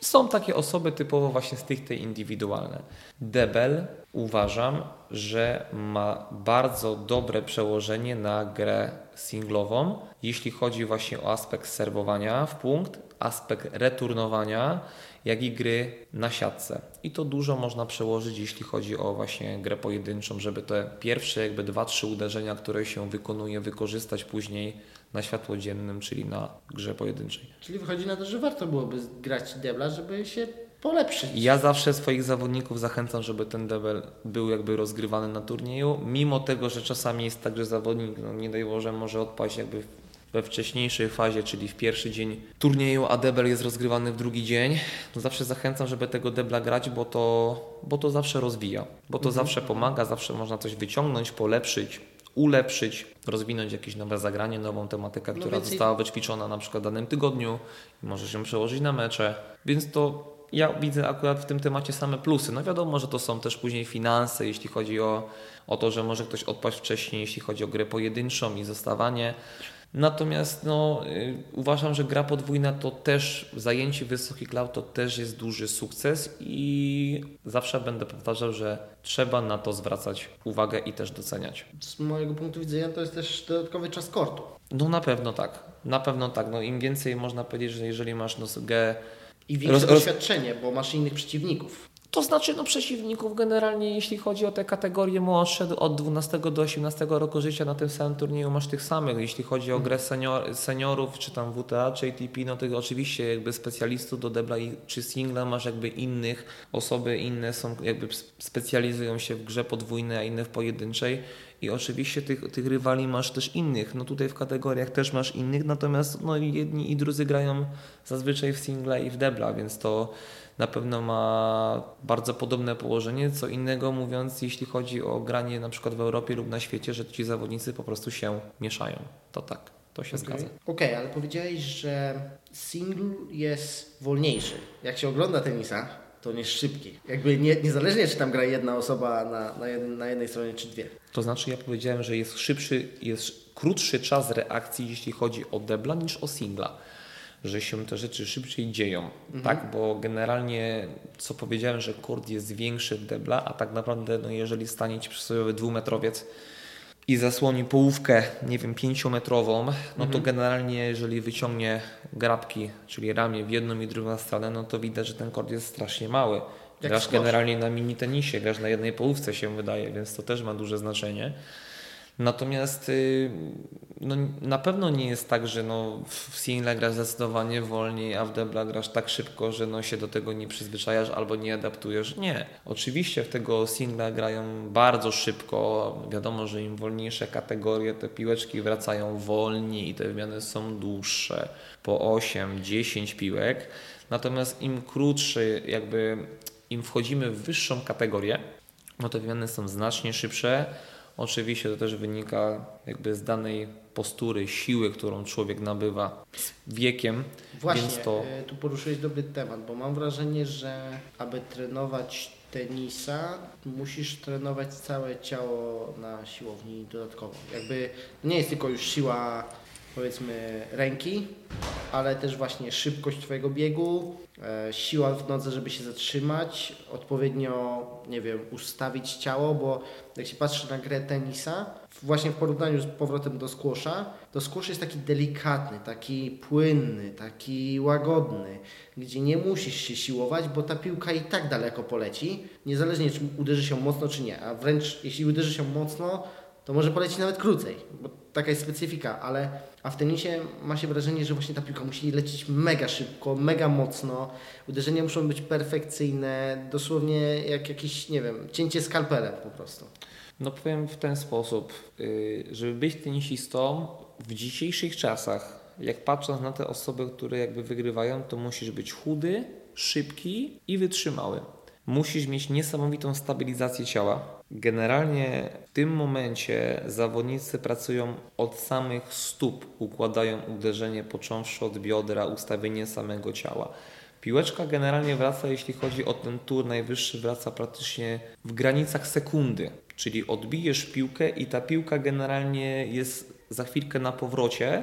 Speaker 3: Są takie osoby typowo właśnie stricte indywidualne. Debel uważam, że ma bardzo dobre przełożenie na grę singlową, jeśli chodzi właśnie o aspekt serwowania w punkt, aspekt returnowania, jak i gry na siatce. I to dużo można przełożyć, jeśli chodzi o właśnie grę pojedynczą, żeby te pierwsze jakby dwa, trzy uderzenia, które się wykonuje, wykorzystać później na światło dziennym, czyli na grze pojedynczej.
Speaker 2: Czyli wychodzi na to, że warto byłoby grać debla, żeby się polepszyć.
Speaker 3: Ja zawsze swoich zawodników zachęcam, żeby ten debel był jakby rozgrywany na turnieju, mimo tego, że czasami jest tak, że zawodnik, no nie daj Boże, może odpaść jakby we wcześniejszej fazie, czyli w pierwszy dzień turnieju, a debel jest rozgrywany w drugi dzień, to zawsze zachęcam, żeby tego debla grać, bo to, bo to zawsze rozwija, bo to zawsze pomaga, zawsze można coś wyciągnąć, polepszyć, ulepszyć, rozwinąć jakieś nowe zagranie, nową tematykę,
Speaker 2: No
Speaker 3: która została wyćwiczona na przykład w danym tygodniu i może się przełożyć na mecze, więc to ja widzę akurat w tym temacie same plusy. No wiadomo, że to są też później finanse, jeśli chodzi o, o to, że może ktoś odpaść wcześniej, jeśli chodzi o grę pojedynczą i zostawanie. Natomiast no, y, uważam, że gra podwójna to też, zajęcie wysoki cloud to też jest duży sukces i zawsze będę powtarzał, że trzeba na to zwracać uwagę i też doceniać.
Speaker 2: Z mojego punktu widzenia to jest też dodatkowy czas kortu.
Speaker 3: No na pewno tak, na pewno tak. No, Im więcej można powiedzieć, że jeżeli masz no, grę
Speaker 2: I większe
Speaker 3: roz-
Speaker 2: doświadczenie, bo masz innych przeciwników.
Speaker 3: To znaczy, no przeciwników generalnie, jeśli chodzi o te kategorie młodsze, od 12 do 18 roku życia na tym samym turnieju masz tych samych. Jeśli chodzi o grę senior, seniorów, czy tam WTA, czy ATP, no to oczywiście jakby specjalistów do debla czy singla masz jakby innych, osoby inne są jakby specjalizują się w grze podwójnej, a inne w pojedynczej. I oczywiście tych, tych rywali masz też innych. No tutaj w kategoriach też masz innych, natomiast no jedni i drudzy grają zazwyczaj w singla i w debla, więc to na pewno ma bardzo podobne położenie. Co innego mówiąc, jeśli chodzi o granie na przykład w Europie lub na świecie, że ci zawodnicy po prostu się mieszają. To tak, to się zgadza.
Speaker 2: Okej, ale powiedziałeś, że single jest wolniejszy. Jak się ogląda tenisa, to jest szybki. Jakby nie, niezależnie, czy tam gra jedna osoba na, na, jed, na jednej stronie, czy dwie.
Speaker 3: To znaczy ja powiedziałem, że jest szybszy, jest krótszy czas reakcji, jeśli chodzi o debla niż o singla. Że się te rzeczy szybciej dzieją, tak? Bo generalnie, co powiedziałem, że kord jest większy w debla, a tak naprawdę, no jeżeli stanie ci przysłowiowy dwumetrowiec i zasłoni połówkę, nie wiem, pięciometrową, no to generalnie, jeżeli wyciągnie grabki, czyli ramię w jedną i drugą stronę, no to widać, że ten kord jest strasznie mały.
Speaker 2: Jak
Speaker 3: grasz generalnie na mini tenisie, grasz na jednej połówce się wydaje, więc to też ma duże znaczenie. Natomiast y, no, na pewno nie jest tak, że no, w single grasz zdecydowanie wolniej, a w debla grasz tak szybko, że no, się do tego nie przyzwyczajasz albo nie adaptujesz. Nie. Oczywiście w tego singla grają bardzo szybko. Wiadomo, że im wolniejsze kategorie, te piłeczki wracają wolniej i te wymiany są dłuższe. Po 8-10 piłek. Natomiast im krótszy, jakby im wchodzimy w wyższą kategorię, no te wymiany są znacznie szybsze. Oczywiście to też wynika jakby z danej postury, siły, którą człowiek nabywa z wiekiem,
Speaker 2: Właśnie,
Speaker 3: więc to
Speaker 2: y, tu poruszyłeś dobry temat, bo mam wrażenie, że aby trenować tenisa, musisz trenować całe ciało na siłowni dodatkowo. Jakby nie jest tylko już siła, powiedzmy, ręki, ale też właśnie szybkość Twojego biegu, e, siła w nodze, żeby się zatrzymać, odpowiednio, nie wiem, ustawić ciało, bo jak się patrzy na grę tenisa, właśnie w porównaniu z powrotem do squasha, to squash jest taki delikatny, taki płynny, taki łagodny, gdzie nie musisz się siłować, bo ta piłka i tak daleko poleci, niezależnie czy uderzy się mocno czy nie, a wręcz jeśli uderzy się mocno, to może polecieć nawet krócej, bo taka jest specyfika, ale a w tenisie ma się wrażenie, że właśnie ta piłka musi lecieć mega szybko, mega mocno, uderzenia muszą być perfekcyjne, dosłownie jak jakieś, nie wiem, cięcie skalpelem po prostu.
Speaker 3: No powiem w ten sposób, yy, żeby być tenisistą w dzisiejszych czasach, jak patrząc na te osoby, które jakby wygrywają, to musisz być chudy, szybki i wytrzymały. Musisz mieć niesamowitą stabilizację ciała. Generalnie w tym momencie zawodnicy pracują od samych stóp, układają uderzenie począwszy od biodra, ustawienie samego ciała. Piłeczka generalnie wraca, jeśli chodzi o ten tur najwyższy, wraca praktycznie w granicach sekundy. Czyli odbijesz piłkę i ta piłka generalnie jest za chwilkę na powrocie.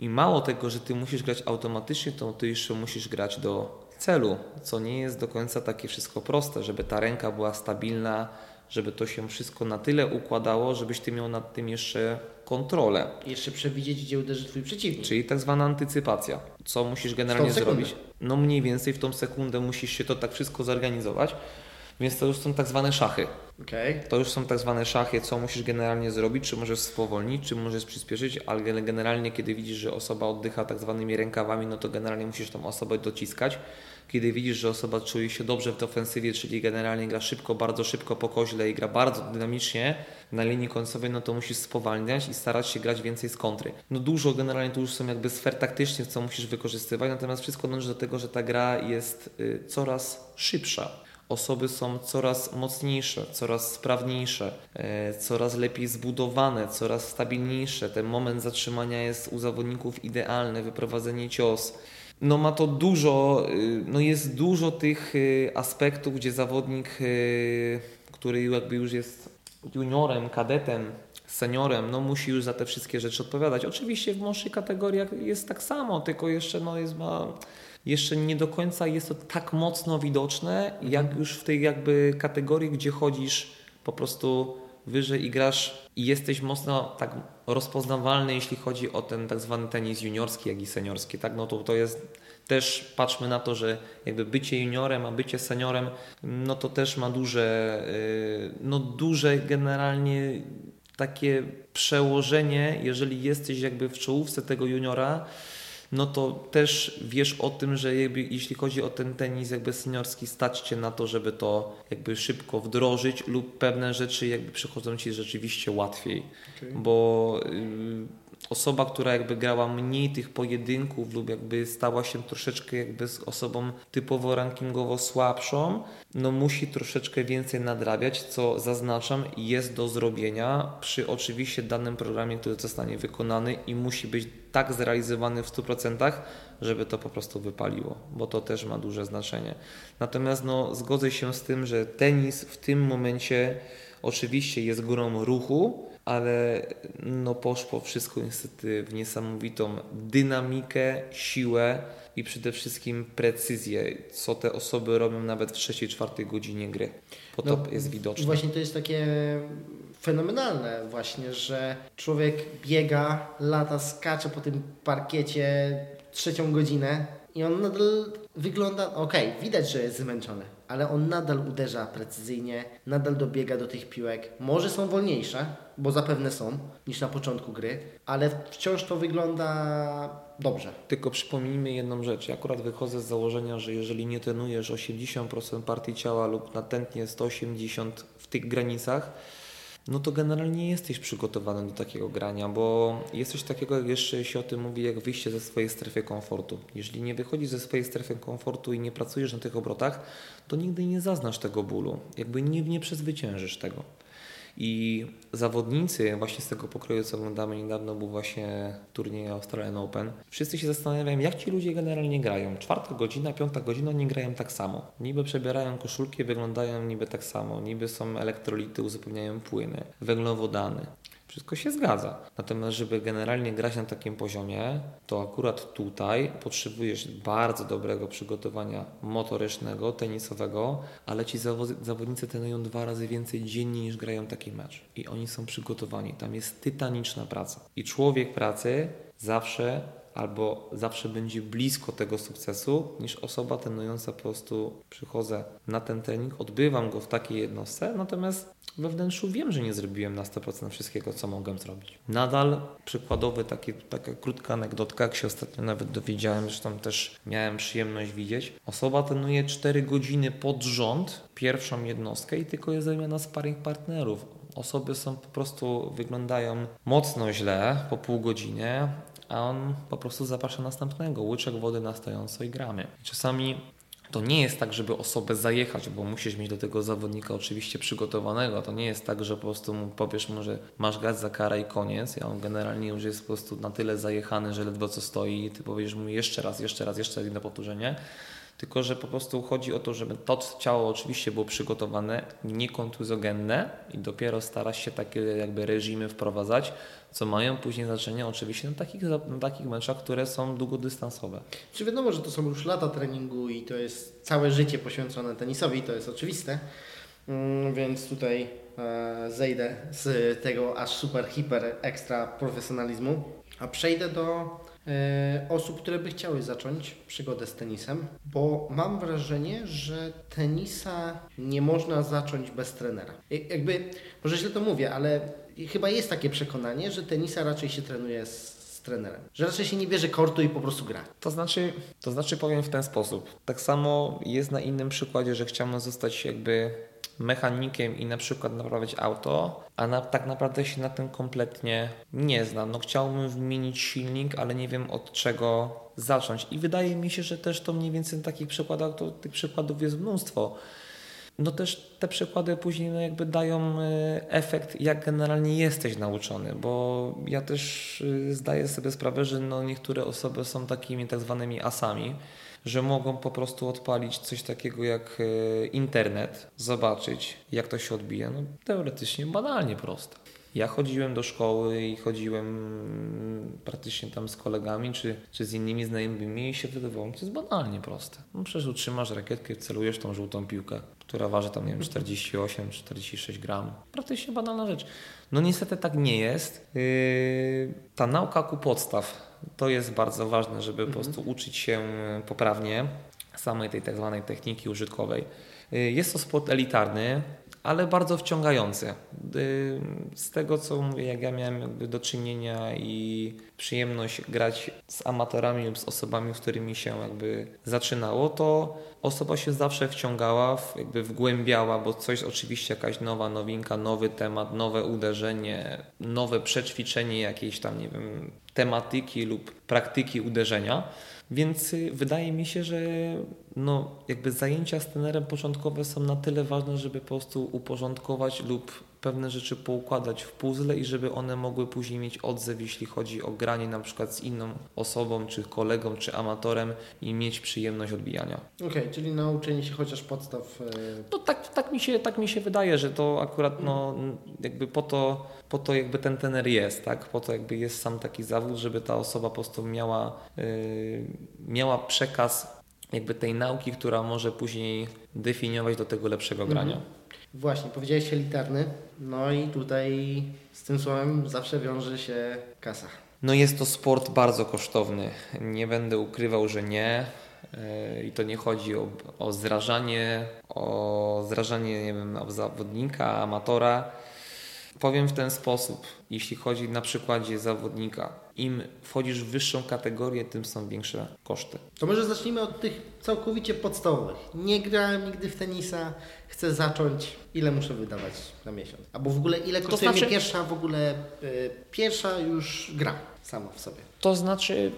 Speaker 3: I mało tego, że ty musisz grać automatycznie, to ty jeszcze musisz grać do celu, co nie jest do końca takie wszystko proste, żeby ta ręka była stabilna, żeby to się wszystko na tyle układało, żebyś ty miał nad tym jeszcze kontrolę.
Speaker 2: Jeszcze przewidzieć, gdzie uderzy twój przeciwnik.
Speaker 3: Czyli tak zwana antycypacja. Co musisz generalnie zrobić? No mniej więcej w tą sekundę musisz się to tak wszystko zorganizować. Więc to już są tak zwane szachy.
Speaker 2: Okej.
Speaker 3: To już są tak zwane szachy, co musisz generalnie zrobić, czy możesz spowolnić, czy możesz przyspieszyć, ale gen- generalnie kiedy widzisz, że osoba oddycha tak zwanymi rękawami, no to generalnie musisz tą osobę dociskać. Kiedy widzisz, że osoba czuje się dobrze w ofensywie, czyli generalnie gra szybko, bardzo szybko po koźle i gra bardzo dynamicznie na linii końcowej, no to musisz spowalniać i starać się grać więcej z kontry. No dużo generalnie tu już są jakby sfer taktycznych, co musisz wykorzystywać, natomiast wszystko dąży do tego, że ta gra jest y, coraz szybsza osoby są coraz mocniejsze, coraz sprawniejsze, e, coraz lepiej zbudowane, coraz stabilniejsze. Ten moment zatrzymania jest u zawodników idealny, wyprowadzenie cios. No ma to dużo, y, no jest dużo tych y, aspektów, gdzie zawodnik, y, który jakby już jest juniorem, kadetem, seniorem, no musi już za te wszystkie rzeczy odpowiadać. Oczywiście w młodszych kategoriach jest tak samo, tylko jeszcze no jest ma jeszcze nie do końca jest to tak mocno widoczne, jak już w tej jakby kategorii, gdzie chodzisz po prostu wyżej i grasz i jesteś mocno tak rozpoznawalny, jeśli chodzi o ten tak zwany tenis juniorski, jak i seniorski, tak? No to to jest też patrzmy na to, że jakby bycie juniorem, a bycie seniorem, no to też ma duże, yy, no duże generalnie takie przełożenie, jeżeli jesteś jakby w czołówce tego juniora, no to też wiesz o tym, że jakby, jeśli chodzi o ten tenis jakby seniorski, stać Cię na to, żeby to jakby szybko wdrożyć lub pewne rzeczy jakby przychodzą Ci rzeczywiście łatwiej, bo y, osoba, która jakby grała mniej tych pojedynków lub jakby stała się troszeczkę jakby z osobą typowo rankingowo słabszą, no musi troszeczkę więcej nadrabiać, co zaznaczam jest do zrobienia przy oczywiście danym programie, który zostanie wykonany i musi być tak zrealizowany w 100%, żeby to po prostu wypaliło, bo to też ma duże znaczenie. Natomiast no, zgodzę się z tym, że tenis w tym momencie oczywiście jest grą ruchu, ale no poszło wszystko niestety w niesamowitą dynamikę, siłę i przede wszystkim precyzję, co te osoby robią nawet w trzeciej, czwartej godzinie gry. Bo to
Speaker 2: No,
Speaker 3: jest widoczne.
Speaker 2: Właśnie to jest takie fenomenalne właśnie, że człowiek biega, lata, skacze po tym parkiecie trzecią godzinę i on nadal wygląda, okej, widać, że jest zmęczony, ale on nadal uderza precyzyjnie, nadal dobiega do tych piłek. Może są wolniejsze, bo zapewne są, niż na początku gry, ale wciąż to wygląda dobrze.
Speaker 3: Tylko przypomnijmy jedną rzecz. Ja akurat wychodzę z założenia, że jeżeli nie trenujesz 80% partii ciała lub natętnie 180 w tych granicach, no to generalnie nie jesteś przygotowany do takiego grania, bo jest coś takiego, jak jeszcze się o tym mówi, jak wyjście ze swojej strefy komfortu. Jeżeli nie wychodzisz ze swojej strefy komfortu i nie pracujesz na tych obrotach, to nigdy nie zaznasz tego bólu. Jakby nie, nie przezwyciężysz tego. I zawodnicy właśnie z tego pokroju, co oglądamy niedawno, był właśnie turniej Australian Open. Wszyscy się zastanawiają, jak ci ludzie generalnie grają. Czwarta godzina, piąta godzina, oni grają tak samo. Niby przebierają koszulki, wyglądają niby tak samo. Niby są elektrolity, uzupełniają płyny, węglowodany. Wszystko się zgadza. Natomiast, żeby generalnie grać na takim poziomie, to akurat tutaj potrzebujesz bardzo dobrego przygotowania motorycznego, tenisowego, ale ci zawo- zawodnicy trenują dwa razy więcej dziennie niż grają taki mecz. I oni są przygotowani. Tam jest tytaniczna praca. I człowiek pracy zawsze albo zawsze będzie blisko tego sukcesu niż osoba trenująca po prostu przychodzę na ten trening, odbywam go w takiej jednostce, natomiast we wnętrzu wiem, że nie zrobiłem na 100% wszystkiego, co mogłem zrobić. Nadal przykładowy, taki, taka krótka anegdotka, jak się ostatnio nawet dowiedziałem, zresztą też miałem przyjemność widzieć. Osoba trenuje 4 godziny pod rząd, pierwszą jednostkę i tylko jest zamiana sparring partnerów. Osoby są po prostu, wyglądają mocno źle po pół godzinie, a on po prostu zaprasza następnego, łyczek wody na stojąco i gramy. Czasami to nie jest tak, żeby osobę zajechać, bo musisz mieć do tego zawodnika oczywiście przygotowanego. To nie jest tak, że po prostu mu powiesz mu, że masz grać za karę i koniec. I on generalnie już jest po prostu na tyle zajechany, że ledwo co stoi i ty powiesz mu jeszcze raz, jeszcze raz, jeszcze na powtórzenie. tylko że po prostu chodzi o to, żeby to ciało oczywiście było przygotowane, niekontuzogenne i dopiero starać się takie jakby reżimy wprowadzać, co mają później znaczenie oczywiście na takich, na takich meczach, które są długodystansowe.
Speaker 2: Czy wiadomo, że to są już lata treningu i to jest całe życie poświęcone tenisowi, to jest oczywiste, mm, więc tutaj e, zejdę z tego aż super, hiper, ekstra profesjonalizmu, a przejdę do e, osób, które by chciały zacząć przygodę z tenisem, bo mam wrażenie, że tenisa nie można zacząć bez trenera. Jak- Jakby, może źle to mówię, ale chyba jest takie przekonanie, że tenisa raczej się trenuje z, z trenerem. Że raczej się nie bierze kortu i po prostu gra.
Speaker 3: To znaczy, to znaczy powiem w ten sposób. Tak samo jest na innym przykładzie, że chciałbym zostać jakby mechanikiem i na przykład naprawiać auto, a na, tak naprawdę się na tym kompletnie nie znam. No chciałbym wymienić silnik, ale nie wiem od czego zacząć. I wydaje mi się, że też to mniej więcej na takich przykładach, to tych przykładów jest mnóstwo. No też te przykłady później no jakby dają e, efekt, jak generalnie jesteś nauczony, bo ja też e, zdaję sobie sprawę, że no niektóre osoby są takimi tak zwanymi asami, że mogą po prostu odpalić coś takiego jak e, internet, zobaczyć jak to się odbija. No teoretycznie banalnie proste. Ja chodziłem do szkoły i chodziłem mm, praktycznie tam z kolegami czy, czy z innymi znajomymi i się wydawało mi, to jest banalnie proste. No przecież utrzymasz rakietkę, celujesz tą żółtą piłkę, która waży tam, nie wiem, 48-46 gram. Praktycznie banalna rzecz. No niestety tak nie jest. Yy, ta nauka ku podstaw to jest bardzo ważne, żeby po prostu uczyć się poprawnie samej tej tak zwanej techniki użytkowej. Yy, Jest to sport elitarny, ale bardzo wciągający. Z tego co mówię, jak ja miałem jakby do czynienia i przyjemność grać z amatorami lub z osobami, z którymi się jakby zaczynało, to osoba się zawsze wciągała, jakby wgłębiała, bo coś oczywiście jakaś nowa nowinka, nowy temat, nowe uderzenie, nowe przećwiczenie jakiejś tam, nie wiem, tematyki lub praktyki uderzenia. Więc y, wydaje mi się, że no, jakby zajęcia z trenerem początkowe są na tyle ważne, żeby po prostu uporządkować lub pewne rzeczy poukładać w puzzle i żeby one mogły później mieć odzew, jeśli chodzi o granie na przykład z inną osobą, czy kolegą, czy amatorem i mieć przyjemność odbijania.
Speaker 2: Okej, czyli nauczenie się chociaż podstaw. e,
Speaker 3: No tak, tak, mi się, tak mi się wydaje, że to akurat no, jakby po to, po to jakby ten tener jest, tak? Po to jakby jest sam taki zawód, żeby ta osoba po prostu miała, yy, miała przekaz jakby tej nauki, która może później definiować do tego lepszego grania.
Speaker 2: Właśnie, powiedziałeś elitarny. No i tutaj z tym słowem zawsze wiąże się kasa.
Speaker 3: No jest to sport bardzo kosztowny. Nie będę ukrywał, że nie. Yy, I to nie chodzi o, o zrażanie, o zrażanie, nie wiem, zawodnika, amatora. Powiem w ten sposób, jeśli chodzi na przykładzie zawodnika, im wchodzisz w wyższą kategorię, tym są większe koszty.
Speaker 2: To może zacznijmy od tych całkowicie podstawowych. Nie grałem nigdy w tenisa, chcę zacząć. Ile muszę wydawać na miesiąc? Albo w ogóle ile kosztuje
Speaker 3: znaczy-
Speaker 2: mnie pierwsza w ogóle, y, pierwsza już gra sama w sobie.
Speaker 3: To znaczy,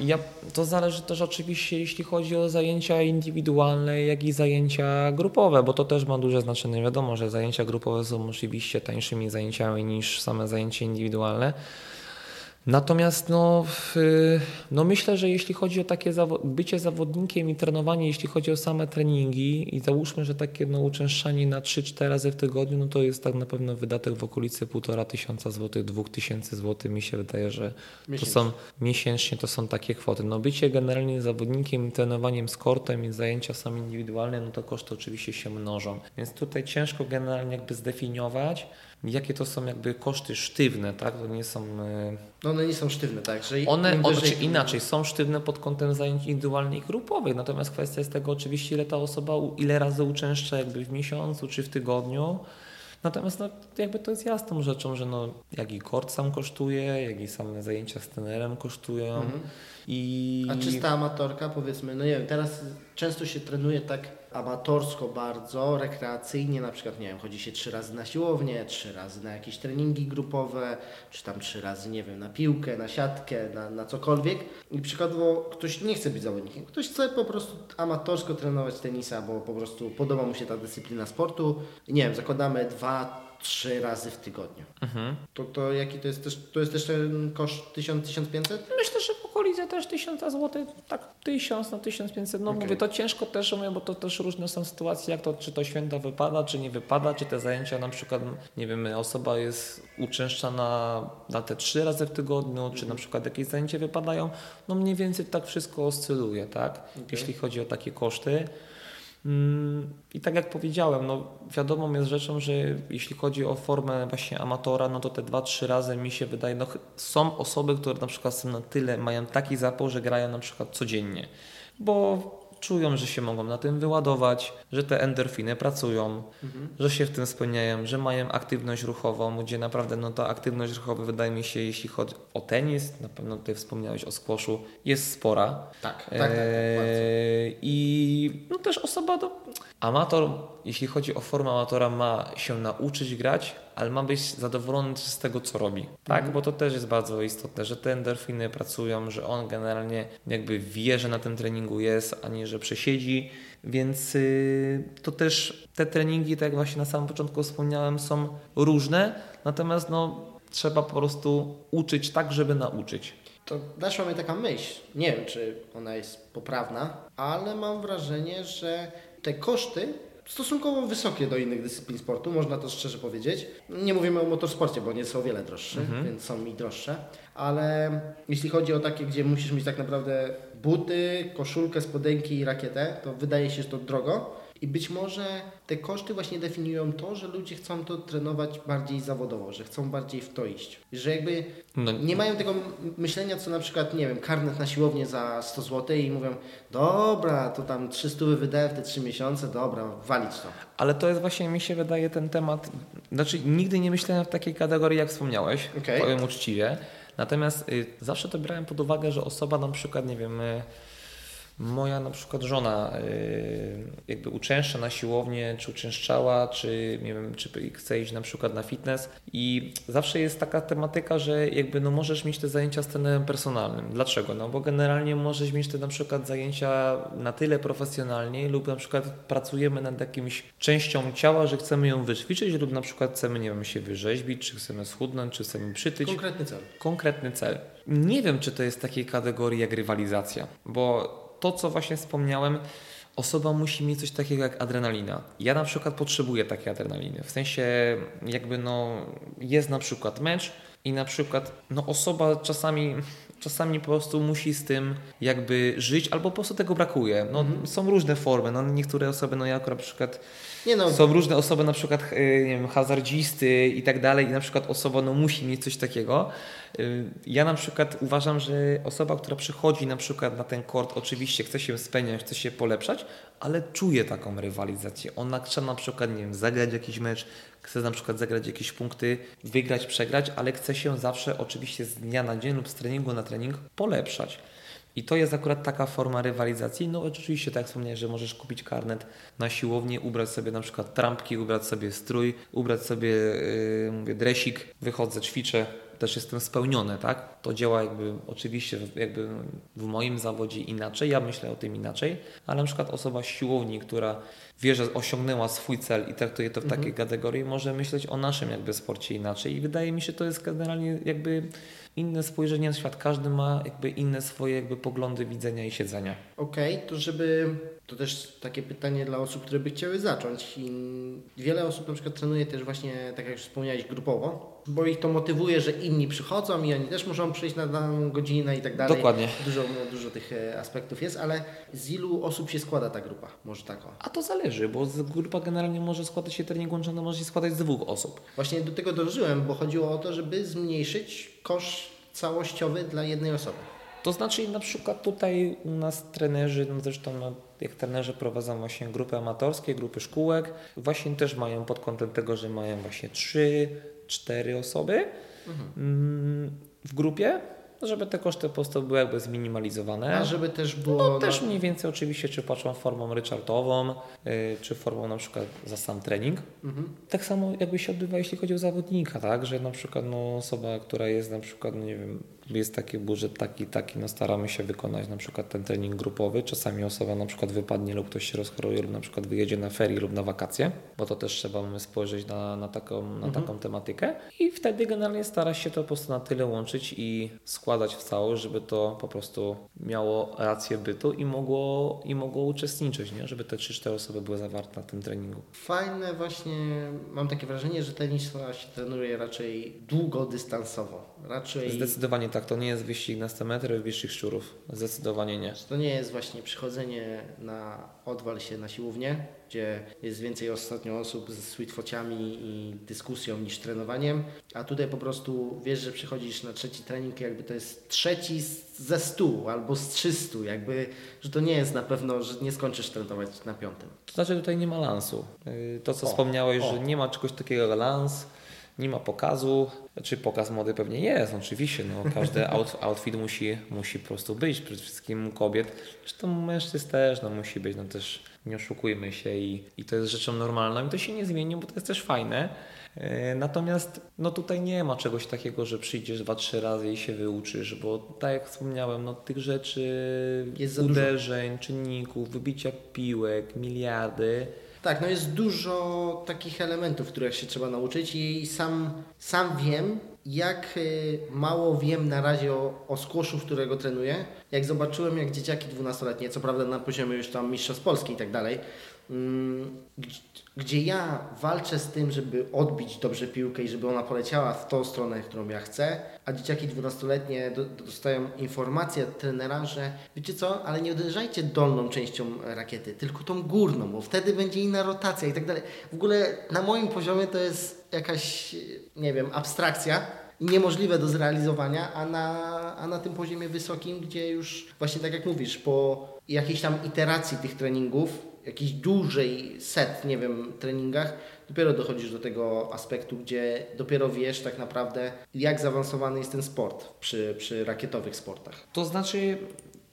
Speaker 3: ja, to zależy też oczywiście, jeśli chodzi o zajęcia indywidualne, jak i zajęcia grupowe, bo to też ma duże znaczenie. Wiadomo, że zajęcia grupowe są oczywiście tańszymi zajęciami niż same zajęcia indywidualne. Natomiast no, no myślę, że jeśli chodzi o takie zawo- bycie zawodnikiem i trenowanie, jeśli chodzi o same treningi i załóżmy, że takie no, uczęszczanie na 3-4 razy w tygodniu, no to jest tak na pewno wydatek w okolicy 1,5 tysiąca złotych, 2 tysięcy złotych. Mi się wydaje, że to są miesięcznie to są takie kwoty. No bycie generalnie zawodnikiem i trenowaniem z kortem i zajęcia same indywidualne, no to koszty oczywiście się mnożą. Więc tutaj ciężko generalnie jakby zdefiniować, jakie to są jakby koszty sztywne, tak? To nie są... e,
Speaker 2: No one nie są sztywne, tak? Że
Speaker 3: one,
Speaker 2: wyżej,
Speaker 3: czy inaczej, są sztywne pod kątem zajęć indywidualnych i grupowych, natomiast kwestia jest tego oczywiście, ile ta osoba, ile razy uczęszcza jakby w miesiącu czy w tygodniu. Natomiast no, jakby to jest jasną rzeczą, że no, jak i kort sam kosztuje, jak i same zajęcia z trenerem kosztują.
Speaker 2: Mhm.
Speaker 3: I...
Speaker 2: A czysta amatorka, powiedzmy, no nie wiem, teraz często się trenuje tak amatorsko bardzo, rekreacyjnie, na przykład, nie wiem, chodzi się trzy razy na siłownię, trzy razy na jakieś treningi grupowe, czy tam trzy razy, nie wiem, na piłkę, na siatkę, na, na cokolwiek. I przykładowo ktoś nie chce być zawodnikiem, ktoś chce po prostu amatorsko trenować tenisa, bo po prostu podoba mu się ta dyscyplina sportu. I nie wiem, zakładamy dwa, trzy razy w tygodniu.
Speaker 3: Mhm.
Speaker 2: To, to jaki to jest też, to jest też ten koszt 1000-1500?
Speaker 3: Myślę, że w okolice też 1000 zł, tak 1000 na 1500. No
Speaker 2: Okej.
Speaker 3: mówię, to ciężko też, mówię, bo to też różne są sytuacje, jak to, czy to święto wypada, czy nie wypada, czy te zajęcia na przykład, nie wiem, osoba jest uczęszczana na te trzy razy w tygodniu, czy na przykład jakieś zajęcia wypadają. No mniej więcej tak wszystko oscyluje, tak? Jeśli chodzi o takie koszty. Mm, I tak jak powiedziałem, no wiadomą jest rzeczą, że jeśli chodzi o formę właśnie amatora, no to te dwa, trzy razy mi się wydaje, no są osoby, które na przykład są na tyle, mają taki zapał, że grają na przykład codziennie, bo czują, że się mogą na tym wyładować, że te endorfiny pracują, że się w tym spełniają, że mają aktywność ruchową, gdzie naprawdę no ta aktywność ruchowa wydaje mi się, jeśli chodzi o tenis, na pewno ty wspomniałeś o squashu, jest spora.
Speaker 2: Tak, tak, tak, tak.
Speaker 3: Eee, I no też osoba, do... amator, jeśli chodzi o formę amatora, ma się nauczyć grać, ale ma być zadowolony z tego, co robi. Tak, bo to też jest bardzo istotne, że te endorfiny pracują, że on generalnie jakby wie, że na tym treningu jest, a nie, że przesiedzi. Więc yy, to też te treningi, tak jak właśnie na samym początku wspomniałem, są różne, natomiast no, trzeba po prostu uczyć tak, żeby nauczyć.
Speaker 2: To naszła mnie taka myśl. Nie wiem, czy ona jest poprawna, ale mam wrażenie, że te koszty stosunkowo wysokie do innych dyscyplin sportu, można to szczerze powiedzieć. Nie mówimy o motorsporcie, bo nie są o wiele droższe, więc są i droższe, ale jeśli chodzi o takie, gdzie musisz mieć tak naprawdę buty, koszulkę, spodenki i rakietę, to wydaje się, że to drogo. I być może te koszty właśnie definiują to, że ludzie chcą to trenować bardziej zawodowo, że chcą bardziej w to iść. Że jakby
Speaker 3: No,
Speaker 2: nie mają tego myślenia, co na przykład, nie wiem, karnet na siłownię za 100 zł i mówią, dobra, to tam 300 wydałem w te 3 miesiące, dobra, walić to.
Speaker 3: Ale to jest właśnie, mi się wydaje, ten temat. Znaczy, nigdy nie myślałem w takiej kategorii, jak wspomniałeś,
Speaker 2: Okej.
Speaker 3: powiem uczciwie. Natomiast y, zawsze to brałem pod uwagę, że osoba na przykład, nie wiem, y, moja na przykład żona y, jakby uczęszcza na siłownię, czy uczęszczała, czy nie wiem, czy chce iść na przykład na fitness i zawsze jest taka tematyka, że jakby no możesz mieć te zajęcia z trenerem personalnym. Dlaczego? No bo generalnie możesz mieć te na przykład zajęcia na tyle profesjonalnie lub na przykład pracujemy nad jakimś częścią ciała, że chcemy ją wyćwiczyć lub na przykład chcemy, nie wiem, się wyrzeźbić, czy chcemy schudnąć, czy chcemy przytyć
Speaker 2: Konkretny cel.
Speaker 3: konkretny cel. Nie wiem, czy to jest takiej kategorii jak rywalizacja, bo to, co właśnie wspomniałem, osoba musi mieć coś takiego jak adrenalina. Ja na przykład potrzebuję takiej adrenaliny. W sensie, jakby no, jest na przykład mecz i na przykład no, osoba czasami. Czasami po prostu musi z tym jakby żyć, albo po prostu tego brakuje. No, Są różne formy. No, niektóre osoby, no ja akurat na przykład
Speaker 2: Nie no,
Speaker 3: są różne osoby, na przykład y, nie wiem, hazardzisty i tak dalej, i na przykład osoba no, musi mieć coś takiego. Y, Ja na przykład uważam, że osoba, która przychodzi na przykład na ten kort, oczywiście chce się spełniać, chce się polepszać, ale czuje taką rywalizację. Ona chce na przykład, nie wiem, zagrać jakiś mecz, chce na przykład zagrać jakieś punkty, wygrać, przegrać, ale chce się zawsze oczywiście z dnia na dzień lub z treningu na trening polepszać. I to jest akurat taka forma rywalizacji. No oczywiście, tak wspomniałeś, że możesz kupić karnet na siłownię, ubrać sobie na przykład trampki, ubrać sobie strój, ubrać sobie yy, mówię, dresik, wychodzę, ćwiczę, też jestem spełniony, tak? To działa jakby oczywiście w- jakby w moim zawodzie inaczej, ja myślę o tym inaczej, ale na przykład osoba siłowni, która wie, że osiągnęła swój cel i traktuje to w takiej kategorii, może myśleć o naszym jakby sporcie inaczej i wydaje mi się, to jest generalnie jakby inne spojrzenie na świat. Każdy ma jakby inne swoje jakby poglądy widzenia i siedzenia.
Speaker 2: Okej, to żeby. To też takie pytanie dla osób, które by chciały zacząć. I wiele osób na przykład trenuje też właśnie, tak jak już wspomniałeś, grupowo, bo ich to motywuje, że inni przychodzą i oni też muszą przyjść na daną godzinę i tak dalej.
Speaker 3: Dokładnie.
Speaker 2: Dużo, dużo tych e, aspektów jest, ale z ilu osób się składa ta grupa? Może tak o.
Speaker 3: A to zależy, bo grupa generalnie może składać się trening łączony, może się składać z dwóch osób.
Speaker 2: Właśnie do tego dążyłem, bo chodziło o to, żeby zmniejszyć koszt całościowy dla jednej osoby.
Speaker 3: To znaczy na przykład tutaj u nas trenerzy, no zresztą no, jak trenerzy prowadzą właśnie grupy amatorskie, grupy szkółek, właśnie też mają pod kątem tego, że mają właśnie trzy, cztery osoby mm, w grupie, żeby te koszty po prostu były jakby zminimalizowane.
Speaker 2: A żeby też było.
Speaker 3: No też mniej więcej oczywiście, czy patrzą formą ryczartową, y, czy formą na przykład za sam trening.
Speaker 2: Mhm.
Speaker 3: Tak samo jakby się odbywa, jeśli chodzi o zawodnika, tak? Że na przykład no, osoba, która jest na przykład, no nie wiem, jest taki budżet taki, taki, no staramy się wykonać na przykład ten trening grupowy. Czasami osoba na przykład wypadnie lub ktoś się rozchoruje lub na przykład wyjedzie na ferie lub na wakacje, bo to też trzeba spojrzeć na, na, taką, na taką tematykę. I wtedy generalnie stara się to po prostu na tyle łączyć i składać składać w całość, żeby to po prostu miało rację bytu i mogło, i mogło uczestniczyć, nie? żeby te 3-4 osoby były zawarte na tym treningu.
Speaker 2: Fajne właśnie, mam takie wrażenie, że tenisa się trenuje raczej długodystansowo. Raczej
Speaker 3: Zdecydowanie tak, to nie jest wyścig na 100 metrów wyższych szczurów. Zdecydowanie nie.
Speaker 2: to nie jest właśnie przychodzenie na odwal się na siłownię, gdzie jest więcej ostatnio osób z sweetfociami i dyskusją niż trenowaniem, a tutaj po prostu wiesz, że przychodzisz na trzeci trening, jakby to jest trzeci ze stu albo z 300, jakby, że to nie jest na pewno, że nie skończysz trenować na piątym.
Speaker 3: To znaczy tutaj nie ma lansu. Yy, To co
Speaker 2: O,
Speaker 3: wspomniałeś,
Speaker 2: o.
Speaker 3: że nie ma czegoś takiego jak lans, nie ma pokazu. Czy pokaz mody pewnie jest, oczywiście. No, każdy out, outfit musi, musi po prostu być. Przede wszystkim u kobiet. Zresztą mężczyzn też no, musi być. No też nie oszukujmy się i, i to jest rzeczą normalną i to się nie zmieni, bo to jest też fajne. Yy, Natomiast no tutaj nie ma czegoś takiego, że przyjdziesz dwa, trzy razy i się wyuczysz, bo tak jak wspomniałem, no tych rzeczy,
Speaker 2: Jest za dużo.
Speaker 3: uderzeń, czynników, wybicia piłek, miliardy,
Speaker 2: Tak, no jest dużo takich elementów, których się trzeba nauczyć i sam, sam wiem, jak y, mało wiem na razie o, o squashu, którego trenuję. Jak zobaczyłem, jak dzieciaki 12-letnie, co prawda na poziomie już tam mistrzostw Polski i tak dalej, gdzie, gdzie ja walczę z tym, żeby odbić dobrze piłkę i żeby ona poleciała w tą stronę, którą ja chcę, a dzieciaki 12-letnie do, dostają informację od trenera, że wiecie co, ale nie uderzajcie dolną częścią rakiety, tylko tą górną, bo wtedy będzie inna rotacja i tak dalej. W ogóle na moim poziomie to jest jakaś, nie wiem, abstrakcja niemożliwe do zrealizowania, a na, a na tym poziomie wysokim, gdzie już właśnie tak jak mówisz, po jakiejś tam iteracji tych treningów, jakiś dłużej set, nie wiem, treningach, dopiero dochodzisz do tego aspektu, gdzie dopiero wiesz tak naprawdę, jak zaawansowany jest ten sport przy, przy rakietowych sportach.
Speaker 3: To znaczy,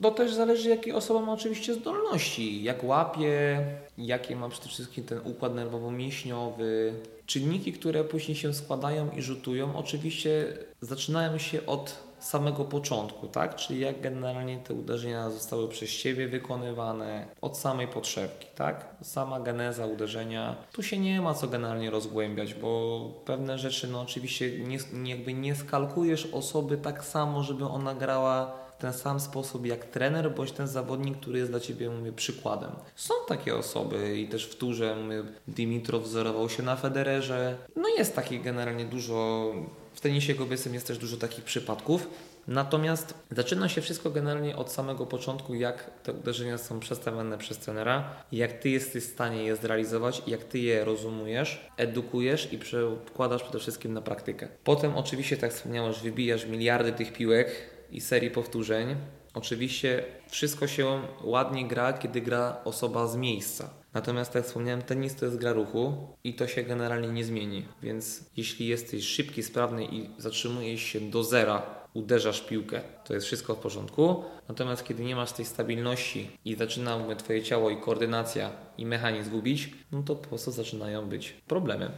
Speaker 3: to też zależy, jakie osoba ma oczywiście zdolności, jak łapie, jaki ma przede wszystkim ten układ nerwowo-mięśniowy. Czynniki, które później się składają i rzutują, oczywiście zaczynają się od samego początku, tak? Czyli jak generalnie te uderzenia zostały przez Ciebie wykonywane, od samej podszewki, tak? Sama geneza uderzenia. Tu się nie ma co generalnie rozgłębiać, bo pewne rzeczy, no oczywiście nie, nie- jakby nie skalkujesz osoby tak samo, żeby ona grała w ten sam sposób jak trener, bądź ten zawodnik, który jest dla Ciebie, mówię, przykładem. Są takie osoby i też w turze, mówię, Dimitrow wzorował się na Federerze. No jest takich generalnie dużo, w tenisie kobiecym jest też dużo takich przypadków. Natomiast zaczyna się wszystko generalnie od samego początku, jak te uderzenia są przedstawiane przez trenera, jak Ty jesteś w stanie je zrealizować, jak Ty je rozumujesz, edukujesz i przekładasz przede wszystkim na praktykę. Potem oczywiście, tak wspomniałeś, wybijasz miliardy tych piłek i serii powtórzeń. Oczywiście wszystko się ładnie gra, kiedy gra osoba z miejsca. Natomiast tak jak wspomniałem, tenis to jest gra ruchu i to się generalnie nie zmieni. Więc jeśli jesteś szybki, sprawny i zatrzymujesz się do zera, uderzasz piłkę, to jest wszystko w porządku. Natomiast kiedy nie masz tej stabilności i zaczyna Twoje ciało i koordynacja i mechanizm gubić, no to po prostu zaczynają być problemy.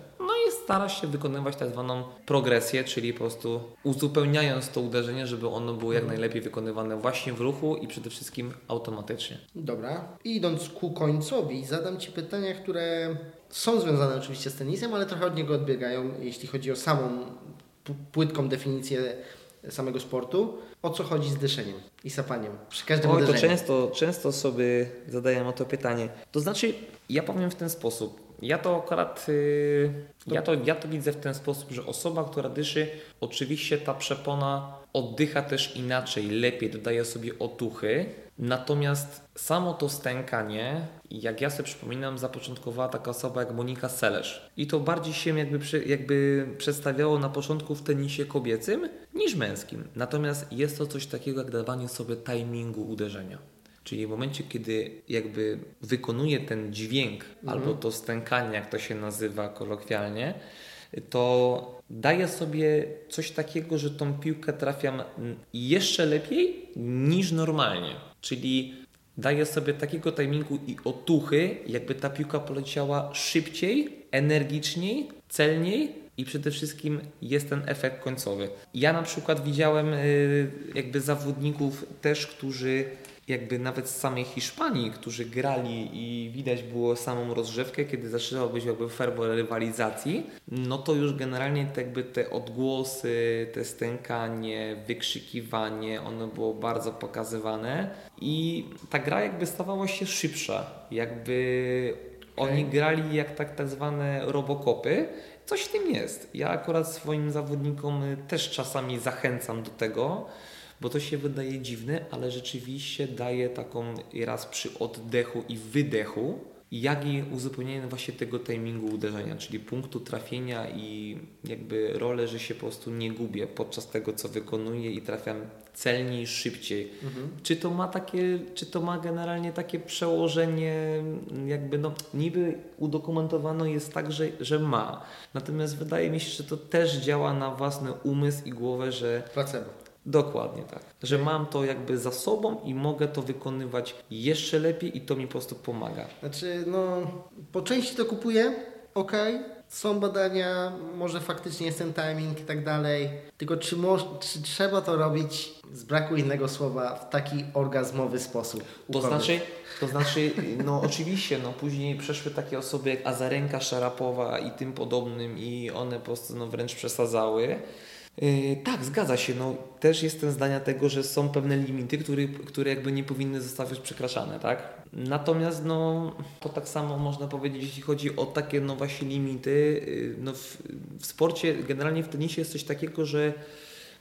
Speaker 3: Starasz się wykonywać tak zwaną progresję, czyli po prostu uzupełniając to uderzenie, żeby ono było jak najlepiej wykonywane właśnie w ruchu i przede wszystkim automatycznie.
Speaker 2: Dobra. I idąc ku końcowi, zadam Ci pytania, które są związane oczywiście z tenisem, ale trochę od niego odbiegają, jeśli chodzi o samą płytką definicję samego sportu. O co chodzi z dyszeniem i sapaniem przy każdym
Speaker 3: Oj, to
Speaker 2: uderzeniu?
Speaker 3: często, często sobie zadają o to pytanie. To znaczy, ja powiem w ten sposób. Ja to akurat, yy, ja, to, ja to widzę w ten sposób, że osoba, która dyszy, oczywiście ta przepona oddycha też inaczej, lepiej, dodaje sobie otuchy. Natomiast samo to stękanie, jak ja sobie przypominam, zapoczątkowała taka osoba jak Monika Selesz. I to bardziej się jakby, jakby przedstawiało na początku w tenisie kobiecym niż męskim. Natomiast jest to coś takiego jak dawanie sobie timingu uderzenia. Czyli w momencie, kiedy jakby wykonuje ten dźwięk albo to stękanie, jak to się nazywa kolokwialnie, to daje sobie coś takiego, że tą piłkę trafiam jeszcze lepiej niż normalnie. Czyli daje sobie takiego timingu i otuchy, jakby ta piłka poleciała szybciej, energiczniej, celniej i przede wszystkim jest ten efekt końcowy. Ja na przykład widziałem y, jakby zawodników też, którzy jakby nawet z samej Hiszpanii, którzy grali i widać było samą rozgrzewkę, kiedy zaczęło być jakby fervor rywalizacji, no to już generalnie te, jakby te odgłosy, te stękanie, wykrzykiwanie, ono było bardzo pokazywane i ta gra jakby stawała się szybsza, jakby oni grali jak tak, tak zwane robokopy. Coś w tym jest. Ja akurat swoim zawodnikom też czasami zachęcam do tego, bo to się wydaje dziwne, ale rzeczywiście daje taką raz przy oddechu i wydechu, jak i uzupełnienie właśnie tego timingu uderzenia, czyli punktu trafienia i jakby rolę, że się po prostu nie gubię podczas tego, co wykonuję i trafiam celniej, szybciej. Mhm. Czy to ma takie, czy to ma generalnie takie przełożenie, jakby no niby udokumentowano jest tak, że, że ma. Natomiast wydaje mi się, że to też działa na własny umysł i głowę, że...
Speaker 2: Placebo.
Speaker 3: Dokładnie tak. Że mam to jakby za sobą i mogę to wykonywać jeszcze lepiej i to mi po prostu pomaga.
Speaker 2: Znaczy, no, po części to kupuję, ok, są badania, może faktycznie jest ten timing i tak dalej, tylko czy, czy trzeba to robić z braku innego słowa w taki orgazmowy sposób?
Speaker 3: To znaczy, to znaczy, no oczywiście, no później przeszły takie osoby jak Azarenka Szarapowa i tym podobnym i one po prostu no, wręcz przesadzały. Yy, tak, zgadza się. No, też jestem zdania tego, że są pewne limity, które, które jakby nie powinny zostać przekraczane, tak? Natomiast no, to tak samo można powiedzieć, jeśli chodzi o takie no właśnie limity. Yy, no, w, w sporcie, generalnie w tenisie jest coś takiego, że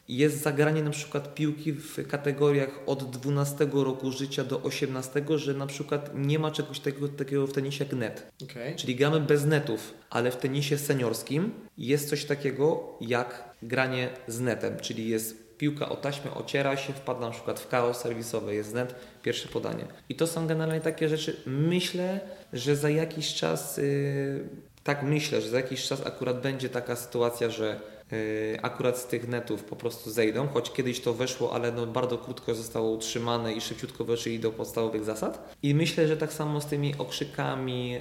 Speaker 3: jest zagranie na przykład piłki w kategoriach od 12 roku życia do 18, że na przykład nie ma czegoś takiego, takiego w tenisie jak net. Okay. Czyli gramy bez netów, ale w tenisie seniorskim jest coś takiego jak granie z netem, czyli jest piłka o taśmę, ociera się, wpada na przykład w chaos serwisowy, jest net, pierwsze podanie. I to są generalnie takie rzeczy. Myślę, że za jakiś czas, yy, tak myślę, że za jakiś czas akurat będzie taka sytuacja, że akurat z tych netów po prostu zejdą, choć kiedyś to weszło, ale no bardzo krótko zostało utrzymane i szybciutko weszli do podstawowych zasad. I myślę, że tak samo z tymi okrzykami, y,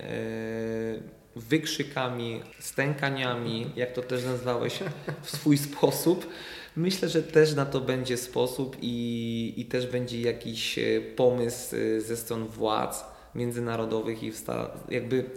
Speaker 3: wykrzykami, stękaniami, jak to też nazwałeś w swój sposób, myślę, że też na to będzie sposób i, i też będzie jakiś y, pomysł ze stron władz międzynarodowych i jakby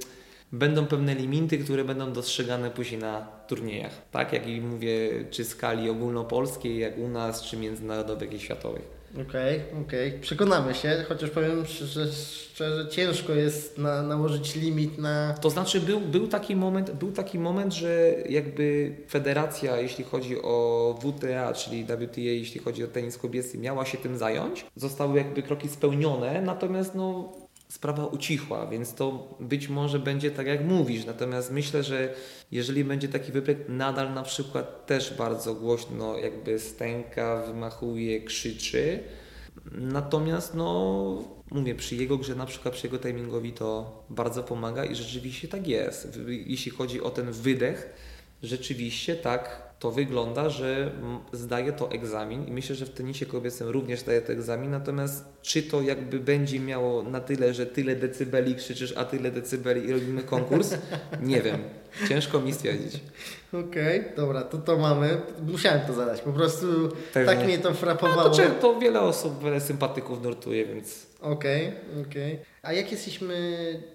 Speaker 3: będą pewne limity, które będą dostrzegane później na turniejach. Tak jak i mówię, czy skali ogólnopolskiej, jak u nas, czy międzynarodowych i światowych.
Speaker 2: Okej, okay, okej. Okay. Przekonamy się, chociaż powiem, że szczerze ciężko jest na, nałożyć limit na...
Speaker 3: To znaczy był, był, taki moment, był taki moment, że jakby federacja, jeśli chodzi o WTA, czyli WTA, jeśli chodzi o tenis kobiecy, miała się tym zająć. Zostały jakby kroki spełnione, natomiast no sprawa ucichła, więc to być może będzie tak jak mówisz. Natomiast myślę, że jeżeli będzie taki wypryk, nadal na przykład też bardzo głośno jakby stęka, wymachuje, krzyczy. Natomiast no mówię, przy jego grze, na przykład przy jego timingowi to bardzo pomaga i rzeczywiście tak jest. Jeśli chodzi o ten wydech, rzeczywiście tak to wygląda, że zdaje to egzamin i myślę, że w tenisie kobiecym również zdaje to egzamin, natomiast czy to jakby będzie miało na tyle, że tyle decybeli krzyczysz, a tyle decybeli i robimy konkurs? Nie wiem. Ciężko mi stwierdzić.
Speaker 2: Okej, okay, dobra, to to mamy. Musiałem to zadać, po prostu Pewnie. tak mnie to frapowało.
Speaker 3: No to, to wiele osób, wiele sympatyków nurtuje, więc...
Speaker 2: Okej, okay, okej. Okay. A jak jesteśmy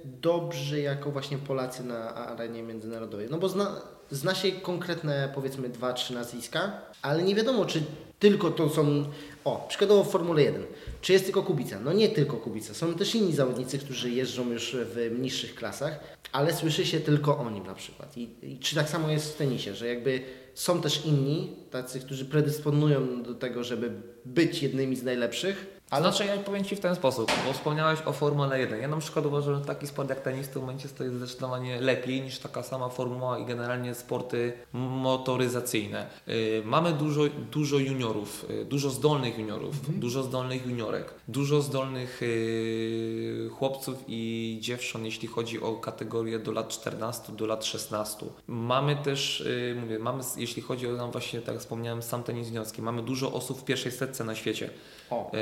Speaker 2: dobrzy jako właśnie Polacy na arenie międzynarodowej? No bo zna, zna się konkretne powiedzmy dwa, trzy nazwiska, ale nie wiadomo, czy tylko to są. O, przykładowo w Formule 1. Czy jest tylko Kubica? No nie tylko Kubica. Są też inni zawodnicy, którzy jeżdżą już w niższych klasach, ale słyszy się tylko o nim na przykład. I, i czy tak samo jest w tenisie, że jakby są też inni, tacy, którzy predysponują do tego, żeby być jednymi z najlepszych,
Speaker 3: ale... Znaczy ja powiem Ci w ten sposób, bo wspomniałeś o Formule 1. Ja na przykład uważam, że taki sport jak tenis w tym momencie stoi zdecydowanie lepiej niż taka sama formuła i generalnie sporty motoryzacyjne. Yy, mamy dużo, dużo juniorów, yy, dużo zdolnych juniorów, mhm. dużo zdolnych juniorek, dużo zdolnych yy, chłopców i dziewcząt, jeśli chodzi o kategorię do lat 14, do lat 16. Mamy też, y, mówię, mamy, jeśli chodzi o nam właśnie, tak wspomniałem, sam tenis juniorski, mamy dużo osób w pierwszej setce na świecie. E,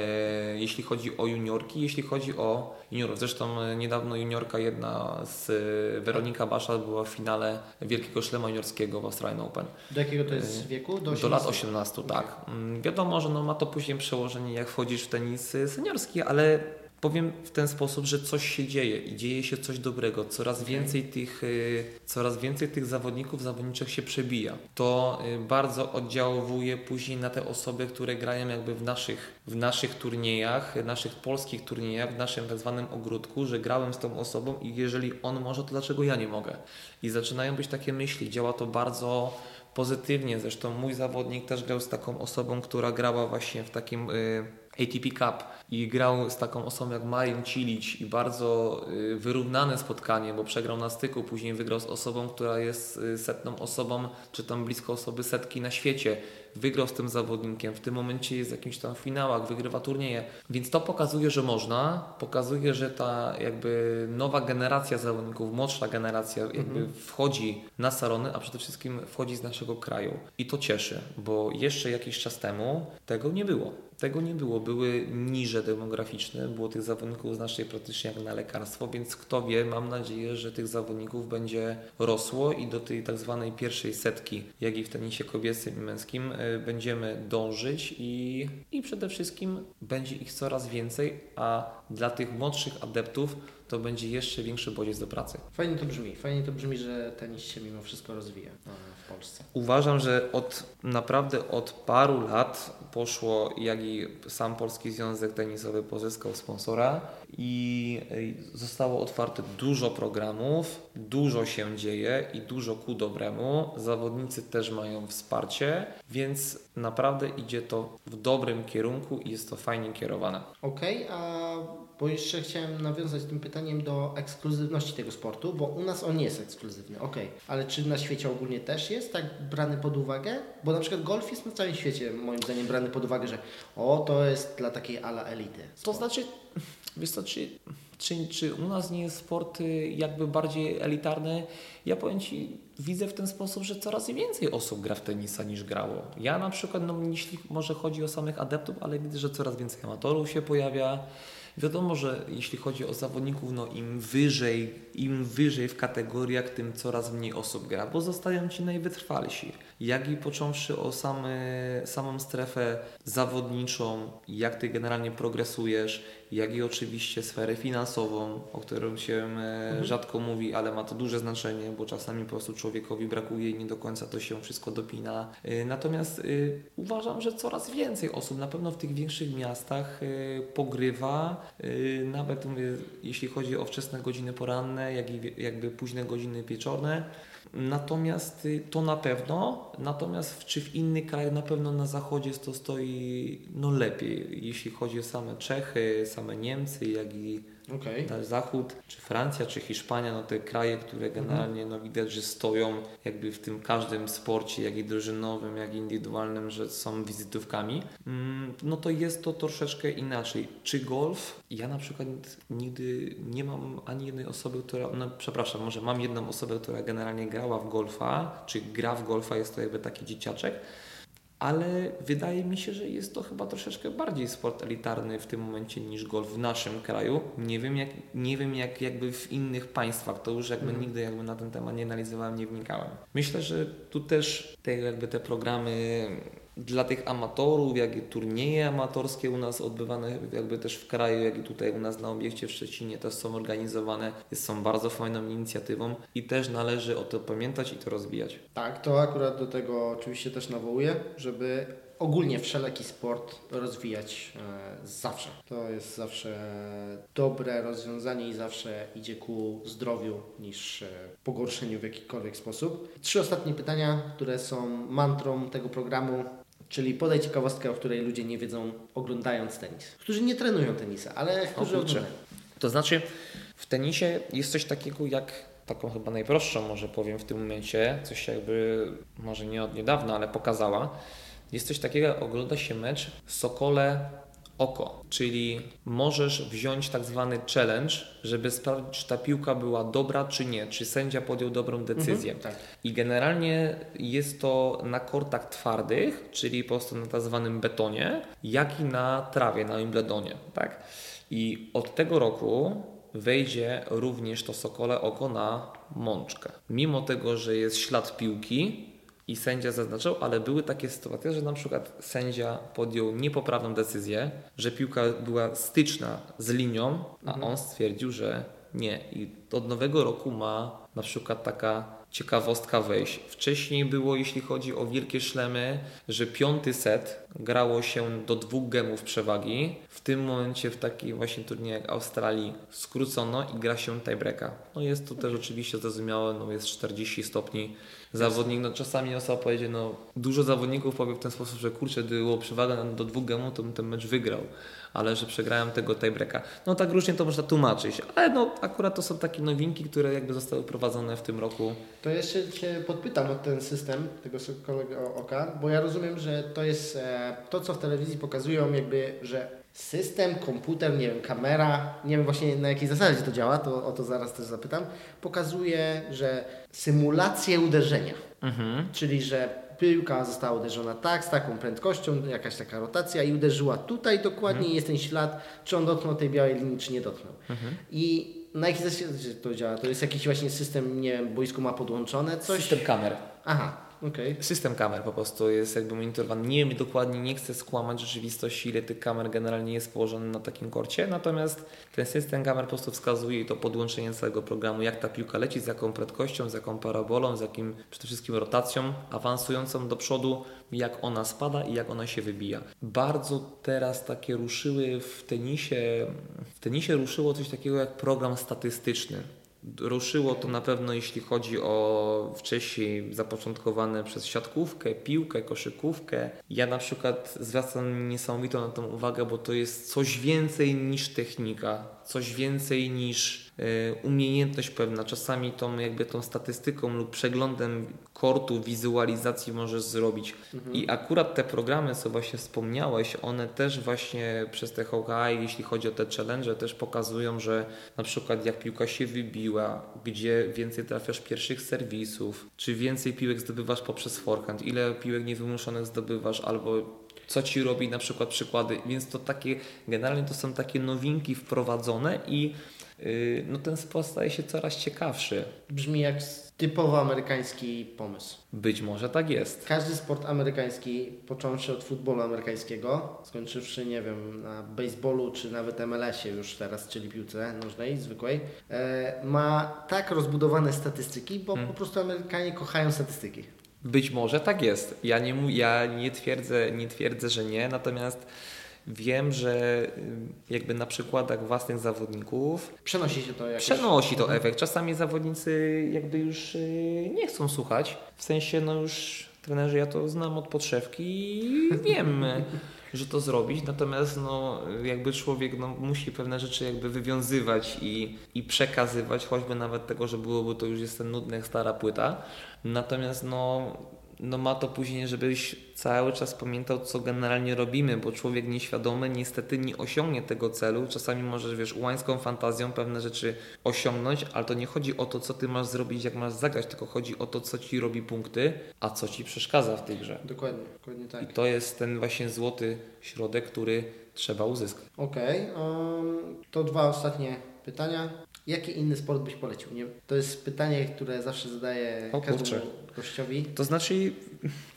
Speaker 3: jeśli chodzi o juniorki, jeśli chodzi o juniorów. Zresztą e, niedawno juniorka jedna z e, Weronika Basza była w finale Wielkiego Szlema Juniorskiego w Australian Open.
Speaker 2: Do jakiego to jest wieku?
Speaker 3: Do, do lat 18, tak. Mm, Wiadomo, że no ma to później przełożenie, jak wchodzisz w tenis seniorski, ale powiem w ten sposób, że coś się dzieje i dzieje się coś dobrego. Coraz więcej tych, y, coraz więcej tych zawodników, zawodniczych się przebija. To y, bardzo oddziałuje później na te osoby, które grają jakby w naszych, w naszych turniejach, naszych polskich turniejach, w naszym tak zwanym ogródku, że grałem z tą osobą i jeżeli on może, to dlaczego ja nie mogę? I zaczynają być takie myśli. Działa to bardzo pozytywnie. Zresztą mój zawodnik też grał z taką osobą, która grała właśnie w takim y, ATP Cup i grał z taką osobą jak Marin Cilic i bardzo y, wyrównane spotkanie, bo przegrał na styku, później wygrał z osobą, która jest y, setną osobą, czy tam blisko osoby setki na świecie. Wygrał z tym zawodnikiem, w tym momencie jest w jakimś tam finałach, wygrywa turnieje. Więc to pokazuje, że można, pokazuje, że ta jakby nowa generacja zawodników, młodsza generacja jakby wchodzi na salony, a przede wszystkim wchodzi z naszego kraju. I to cieszy, bo jeszcze jakiś czas temu tego nie było. Tego nie było. Były niże demograficzne, było tych zawodników znacznie praktycznie jak na lekarstwo, więc kto wie, mam nadzieję, że tych zawodników będzie rosło i do tej tak zwanej pierwszej setki, jak i w tenisie kobiecym i męskim, y, będziemy dążyć i, i przede wszystkim będzie ich coraz więcej, a dla tych młodszych adeptów to będzie jeszcze większy bodziec do pracy.
Speaker 2: Fajnie to brzmi. Fajnie to brzmi, że tenis się mimo wszystko rozwija e, w Polsce.
Speaker 3: Uważam, że od naprawdę od paru lat poszło, jak i sam Polski Związek Tenisowy pozyskał sponsora i zostało otwarte dużo programów, dużo się dzieje i dużo ku dobremu. Zawodnicy też mają wsparcie, więc naprawdę idzie to w dobrym kierunku i jest to fajnie kierowane.
Speaker 2: Okej, a bo jeszcze chciałem nawiązać tym pytaniem do ekskluzywności tego sportu, bo u nas on nie jest ekskluzywny, okej. Ale czy na świecie ogólnie też jest tak brany pod uwagę? Bo na przykład golf jest na całym świecie moim zdaniem brany pod uwagę, że o, to jest dla takiej ala elity.
Speaker 3: To
Speaker 2: sport.
Speaker 3: znaczy, wiesz co, czy, czy, czy u nas nie jest sport jakby bardziej elitarny? Ja powiem Ci, widzę w ten sposób, że coraz więcej osób gra w tenisa niż grało. Ja na przykład, no jeśli może chodzi o samych adeptów, ale widzę, że coraz więcej amatorów się pojawia. Wiadomo, że jeśli chodzi o zawodników, no im wyżej, im wyżej w kategoriach, tym coraz mniej osób gra, bo zostają ci najwytrwalsi. Jak i począwszy o same, samą strefę zawodniczą, jak ty generalnie progresujesz, jak i oczywiście sferę finansową, o którą się e, rzadko mówi, ale ma to duże znaczenie, bo czasami po prostu człowiekowi brakuje i nie do końca to się wszystko dopina. E, Natomiast e, uważam, że coraz więcej osób, na pewno w tych większych miastach, pogrywa, nawet mówię, jeśli chodzi o wczesne godziny poranne, jak i jakby późne godziny wieczorne. Natomiast y, to na pewno, natomiast czy w innych krajach na pewno na zachodzie to stoi no lepiej, jeśli chodzi o same Czechy, same Niemcy, jak i Na zachód, czy Francja, czy Hiszpania, no te kraje, które generalnie no widać, że stoją jakby w tym każdym sporcie, jak i drużynowym, jak i indywidualnym, że są wizytówkami, mm, no to jest to troszeczkę inaczej. Czy golf? Ja na przykład nigdy nie mam ani jednej osoby, która, no przepraszam, może mam jedną osobę, która generalnie grała w golfa, czy gra w golfa, jest to jakby taki dzieciaczek, ale wydaje mi się, że jest to chyba troszeczkę bardziej sport elitarny w tym momencie niż golf w naszym kraju. Nie wiem jak, nie wiem jak jakby w innych państwach, to już jakby nigdy jakby na ten temat nie analizowałem, nie wnikałem. Myślę, że tu też te jakby te programy dla tych amatorów, jak i turnieje amatorskie u nas odbywane jakby też w kraju, jak i tutaj u nas na obiekcie w Szczecinie też są organizowane, są bardzo fajną inicjatywą i też należy o to pamiętać i to rozwijać.
Speaker 2: Tak, to akurat do tego oczywiście też nawołuję, żeby ogólnie wszelaki sport rozwijać e, zawsze. To jest zawsze dobre rozwiązanie i zawsze idzie ku zdrowiu niż e, pogorszeniu w jakikolwiek sposób. Trzy ostatnie pytania, które są mantrą tego programu. Czyli podaj ciekawostkę, o której ludzie nie wiedzą oglądając tenis. Którzy nie trenują tenisa, ale którzy oglądają.
Speaker 3: To znaczy, w tenisie jest coś takiego jak, taką chyba najprostszą może powiem w tym momencie, coś jakby, może nie od niedawna, ale pokazała. Jest coś takiego, jak ogląda się mecz Sokole Oko, czyli możesz wziąć tak zwany challenge, żeby sprawdzić, czy ta piłka była dobra, czy nie, czy sędzia podjął dobrą decyzję.
Speaker 2: tak.
Speaker 3: I generalnie jest to na kortach twardych, czyli po prostu na tak zwanym betonie, jak i na trawie, na Wimbledonie. Tak? I od tego roku wejdzie również to Sokole Oko na mączkę. Mimo tego, że jest ślad piłki i sędzia zaznaczał, ale były takie sytuacje, że na przykład sędzia podjął niepoprawną decyzję, że piłka była styczna z linią, a on stwierdził, że nie. I od nowego roku ma na przykład taka ciekawostka wejść. Wcześniej było, jeśli chodzi o wielkie szlemy, że piąty set grało się do dwóch gemów przewagi. W tym momencie w takim właśnie turnieju jak Australii skrócono i gra się tiebreaka. No jest to też oczywiście zrozumiałe, no jest 40 stopni. Zawodnik, no czasami osoba powiedzie, no dużo zawodników powie w ten sposób, że kurczę, gdyby było przewaga do dwóch gemów, to bym ten mecz wygrał ale że przegrałem tego tiebreaka. No tak różnie to można tłumaczyć, ale no akurat to są takie nowinki, które jakby zostały prowadzone w tym roku.
Speaker 2: To jeszcze Cię podpytam o ten system tego kolego oka, bo ja rozumiem, że to jest e, to, co w telewizji pokazują jakby, że system, komputer, nie wiem, kamera, nie wiem właśnie na jakiej zasadzie to działa, to o to zaraz też zapytam, pokazuje, że symulację uderzenia, mhm. czyli że piłka została uderzona tak, z taką prędkością, jakaś taka rotacja i uderzyła tutaj dokładnie mhm. jest ten ślad, czy on dotknął tej białej linii, czy nie dotknął. Mhm. I na jakiej zasadzie to działa? To jest jakiś właśnie system, nie wiem, boisko ma podłączone coś?
Speaker 3: System kamer.
Speaker 2: Aha, Okay.
Speaker 3: System kamer po prostu jest jakby monitorowany. Nie wiem dokładnie, nie chcę skłamać rzeczywistości, ile tych kamer generalnie jest położone na takim korcie, natomiast ten system kamer po prostu wskazuje to podłączenie całego programu, jak ta piłka leci, z jaką prędkością, z jaką parabolą, z jakim przede wszystkim rotacją awansującą do przodu, jak ona spada i jak ona się wybija. Bardzo teraz takie ruszyły w tenisie, w tenisie ruszyło coś takiego jak program statystyczny. Ruszyło to na pewno, jeśli chodzi o wcześniej zapoczątkowane przez siatkówkę, piłkę, koszykówkę. Ja na przykład zwracam niesamowitą na tą uwagę, bo to jest coś więcej niż technika, coś więcej niż umiejętność pewna, czasami tą jakby tą statystyką lub przeglądem kortu, wizualizacji możesz zrobić. Mhm. I akurat te programy, co właśnie wspomniałeś, one też właśnie przez te Hawkeye, jeśli chodzi o te challenge, też pokazują, że na przykład jak piłka się wybiła, gdzie więcej trafiasz pierwszych serwisów, czy więcej piłek zdobywasz poprzez forehand, ile piłek niewymuszonych zdobywasz, albo co ci robi na przykład przykłady, więc to takie, generalnie to są takie nowinki wprowadzone i Y, no ten sport staje się coraz ciekawszy.
Speaker 2: Brzmi jak typowo amerykański pomysł.
Speaker 3: Być może tak jest.
Speaker 2: Każdy sport amerykański, począwszy od futbolu amerykańskiego, skończywszy, nie wiem, na baseballu czy nawet MLS-ie już teraz, czyli piłce nożnej, zwykłej, e, ma tak rozbudowane statystyki, bo hmm. po prostu Amerykanie kochają statystyki.
Speaker 3: Być może tak jest. Ja nie, ja nie, twierdzę, nie twierdzę, że nie, natomiast Wiem, że y, jakby na przykładach własnych zawodników
Speaker 2: przenosi się to jakoś.
Speaker 3: Przenosi to efekt. Czasami zawodnicy jakby już y, nie chcą słuchać. W sensie, no już trenerzy, ja to znam od podszewki i wiem, że to zrobić. Natomiast no, jakby człowiek no, musi pewne rzeczy jakby wywiązywać i, i przekazywać, choćby nawet tego, że byłoby to już jest ten nudny, stara płyta. Natomiast no no ma to później, żebyś cały czas pamiętał, co generalnie robimy, bo człowiek nieświadomy niestety nie osiągnie tego celu. Czasami możesz, wiesz, ułańską fantazją pewne rzeczy osiągnąć, ale to nie chodzi o to, co ty masz zrobić, jak masz zagrać, tylko chodzi o to, co ci robi punkty, a co ci przeszkadza w tej grze.
Speaker 2: Dokładnie, dokładnie tak.
Speaker 3: I to jest ten właśnie złoty środek, który trzeba uzyskać.
Speaker 2: Okej, okay, um, to dwa ostatnie pytania. Jaki inny sport byś polecił? Nie? To jest pytanie, które zawsze zadaję o, każdemu kurczę. gościowi.
Speaker 3: To znaczy...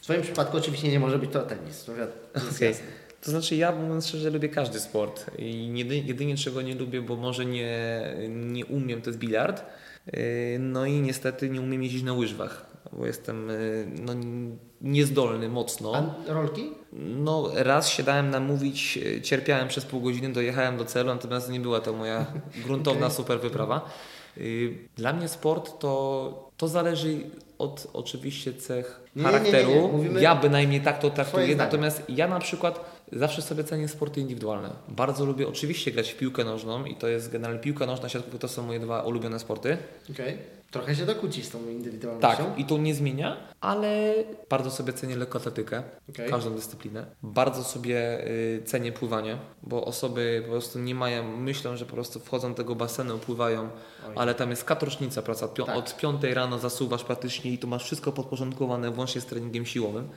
Speaker 2: W swoim przypadku oczywiście nie może być to tenis. To, okay.
Speaker 3: to znaczy ja mówiąc szczerze lubię każdy sport i jedynie, jedynie czego nie lubię, bo może nie, nie umiem, to jest bilard. Yy, no i niestety nie umiem jeździć na łyżwach, bo jestem yy, no, niezdolny mocno.
Speaker 2: A rolki?
Speaker 3: No raz się dałem namówić, yy, cierpiałem przez pół godziny, dojechałem do celu, natomiast nie była to moja gruntowna okay. super wyprawa. Dla mnie sport to, to zależy od oczywiście cech nie, charakteru. Nie, nie, Mówimy ja bynajmniej tak to traktuję. Natomiast ja na przykład zawsze sobie cenię sporty indywidualne. Bardzo lubię oczywiście grać w piłkę nożną i to jest generalnie piłka nożna, siatkówka to są moje dwa ulubione sporty.
Speaker 2: Okay. Trochę się to kłóci z tą indywidualnością.
Speaker 3: Tak, i to nie zmienia, ale bardzo sobie cenię lekkoatletykę, okay. każdą dyscyplinę. Bardzo sobie y, cenię pływanie, bo osoby po prostu nie mają, myślą, że po prostu wchodzą do tego basenu, pływają, Oj. ale tam jest katrocznica praca. Pio tak. Od 5 rano zasuwasz praktycznie i to masz wszystko podporządkowane włącznie z treningiem siłowym.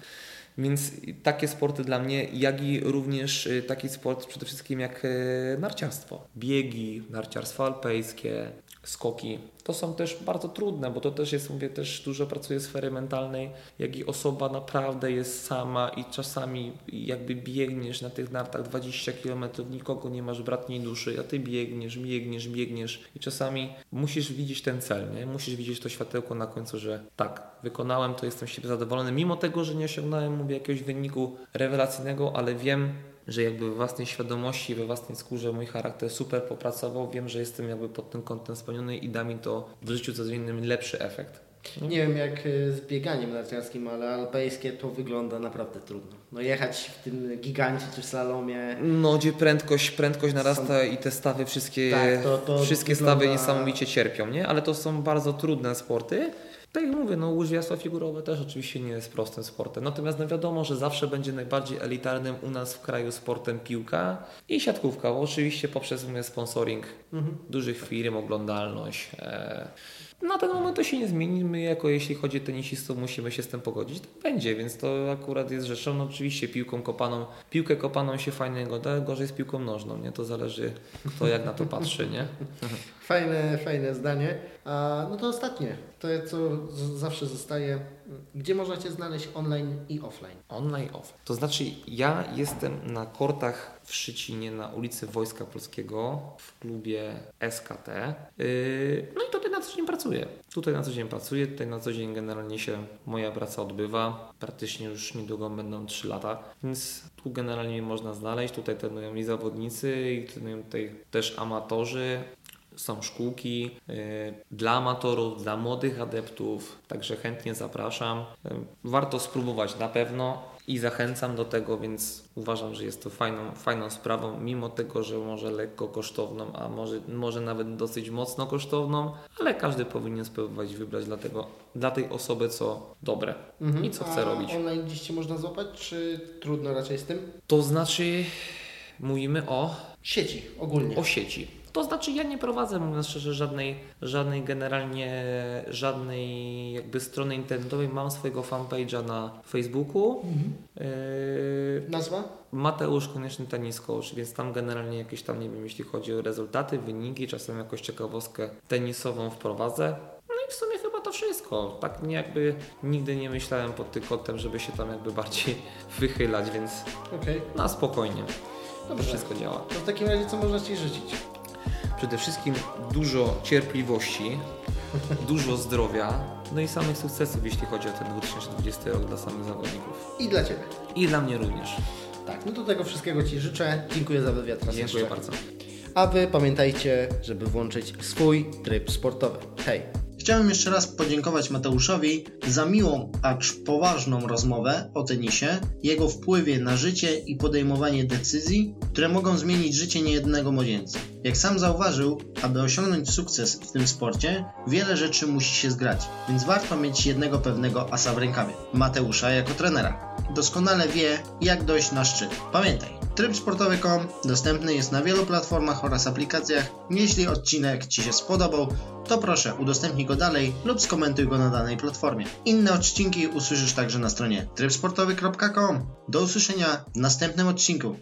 Speaker 3: Więc takie sporty dla mnie, jak i również y, taki sport przede wszystkim jak y, narciarstwo. Biegi, narciarstwo alpejskie, skoki. To są też bardzo trudne, bo to też jest, mówię, też dużo pracuje sfery mentalnej, jak i osoba naprawdę jest sama i czasami jakby biegniesz na tych nartach 20 km, nikogo nie masz bratniej duszy, a ty biegniesz, biegniesz, biegniesz i czasami musisz widzieć ten cel, nie? musisz widzieć to światełko na końcu, że tak, wykonałem to, jestem siebie zadowolony, mimo tego, że nie osiągnąłem, mówię, jakiegoś wyniku rewelacyjnego, ale wiem, że jakby we własnej świadomości, we własnej skórze mój charakter super popracował. Wiem, że jestem jakby pod tym kątem spełniony i da mi to w życiu co innym lepszy efekt.
Speaker 2: Nie wiem jak y, z bieganiem narciarskim, ale alpejskie to wygląda naprawdę trudno. No jechać w tym gigancie czy slalomie.
Speaker 3: No, gdzie prędkość, prędkość narasta i te stawy wszystkie,
Speaker 2: Tak, to- to
Speaker 3: wszystkie
Speaker 2: wygląda-
Speaker 3: stawy niesamowicie cierpią, nie? Ale to są bardzo trudne sporty. Tak jak mówię, no łyżwiarstwo figurowe też oczywiście nie jest prostym sportem. Natomiast no wiadomo, że zawsze będzie najbardziej elitarnym u nas w kraju sportem piłka i siatkówka. Bo oczywiście poprzez sponsoring dużych firm, oglądalność. E, na ten moment to się nie zmieni. My jako jeśli chodzi o tenisistów musimy się z tym pogodzić. To będzie, więc to akurat jest rzeczą. No oczywiście piłką kopaną, piłkę kopaną się fajnie goda, gorzej z piłką nożną, nie? To zależy kto jak na to patrzy, nie?
Speaker 2: Fajne, fajne zdanie. A, no to ostatnie, to co zawsze zostaje. Gdzie można Cię znaleźć online i offline?
Speaker 3: Online off. To znaczy ja jestem na kortach w Szycinie na ulicy Wojska Polskiego w klubie SKT. Yy, no i na dzień pracuję. Tutaj na co dzień pracuję, tutaj na co dzień generalnie się moja praca odbywa. Praktycznie już niedługo będą 3 lata, więc tu generalnie można znaleźć. Tutaj trenują i zawodnicy, i trenują tutaj też amatorzy. Są szkółki y, dla amatorów, dla młodych adeptów, także chętnie zapraszam. Y, warto spróbować na pewno i zachęcam do tego, więc uważam, że jest to fajną, fajną sprawą, mimo tego, że może lekko kosztowną, a może, może nawet dosyć mocno kosztowną, ale każdy powinien spróbować wybrać dla, tego, dla tej osoby, co dobre i co chce
Speaker 2: A
Speaker 3: robić.
Speaker 2: online gdzieś Cię można złapać, czy trudno raczej z tym?
Speaker 3: To znaczy, mówimy o
Speaker 2: Sieci ogólnie.
Speaker 3: o sieci. To znaczy ja nie prowadzę, mówiąc szczerze, żadnej, żadnej generalnie, żadnej jakby strony internetowej. Mam swojego fanpage'a na Facebooku. Yy,
Speaker 2: Nazwa?
Speaker 3: Mateusz Konieczny Tenis Coach, więc tam generalnie jakieś tam, nie wiem, jeśli chodzi o rezultaty, wyniki, czasem jakąś ciekawostkę tenisową wprowadzę. No i w sumie chyba to wszystko. Tak nie jakby nigdy nie myślałem pod tym kątem, żeby się tam jakby bardziej wychylać, więc
Speaker 2: Okej.
Speaker 3: na spokojnie. To
Speaker 2: Dobrze.
Speaker 3: wszystko działa.
Speaker 2: To w takim razie co można Ci życzyć?
Speaker 3: Przede wszystkim dużo cierpliwości, dużo zdrowia, no i samych sukcesów, jeśli chodzi o ten 2020 rok dla samych zawodników.
Speaker 2: I dla Ciebie.
Speaker 3: I dla mnie również.
Speaker 2: Tak, no to tego wszystkiego Ci życzę. Dziękuję za wywiad
Speaker 3: Dziękuję
Speaker 2: jeszcze.
Speaker 3: bardzo.
Speaker 2: A Wy pamiętajcie, żeby włączyć swój tryb sportowy. Hej!
Speaker 1: Chciałem jeszcze raz podziękować Mateuszowi za miłą, acz poważną rozmowę o tenisie, jego wpływie na życie i podejmowanie decyzji, które mogą zmienić życie niejednego młodzieńca. Jak sam zauważył, aby osiągnąć sukces w tym sporcie, wiele rzeczy musi się zgrać, więc warto mieć jednego pewnego asa w rękawie Mateusza jako trenera. Doskonale wie, jak dojść na szczyt. Pamiętaj, tryb sportowy.com dostępny jest na wielu platformach oraz aplikacjach. Jeśli odcinek Ci się spodobał, to proszę udostępnij go dalej lub skomentuj go na danej platformie. Inne odcinki usłyszysz także na stronie trybsportowy.com. Do usłyszenia w następnym odcinku.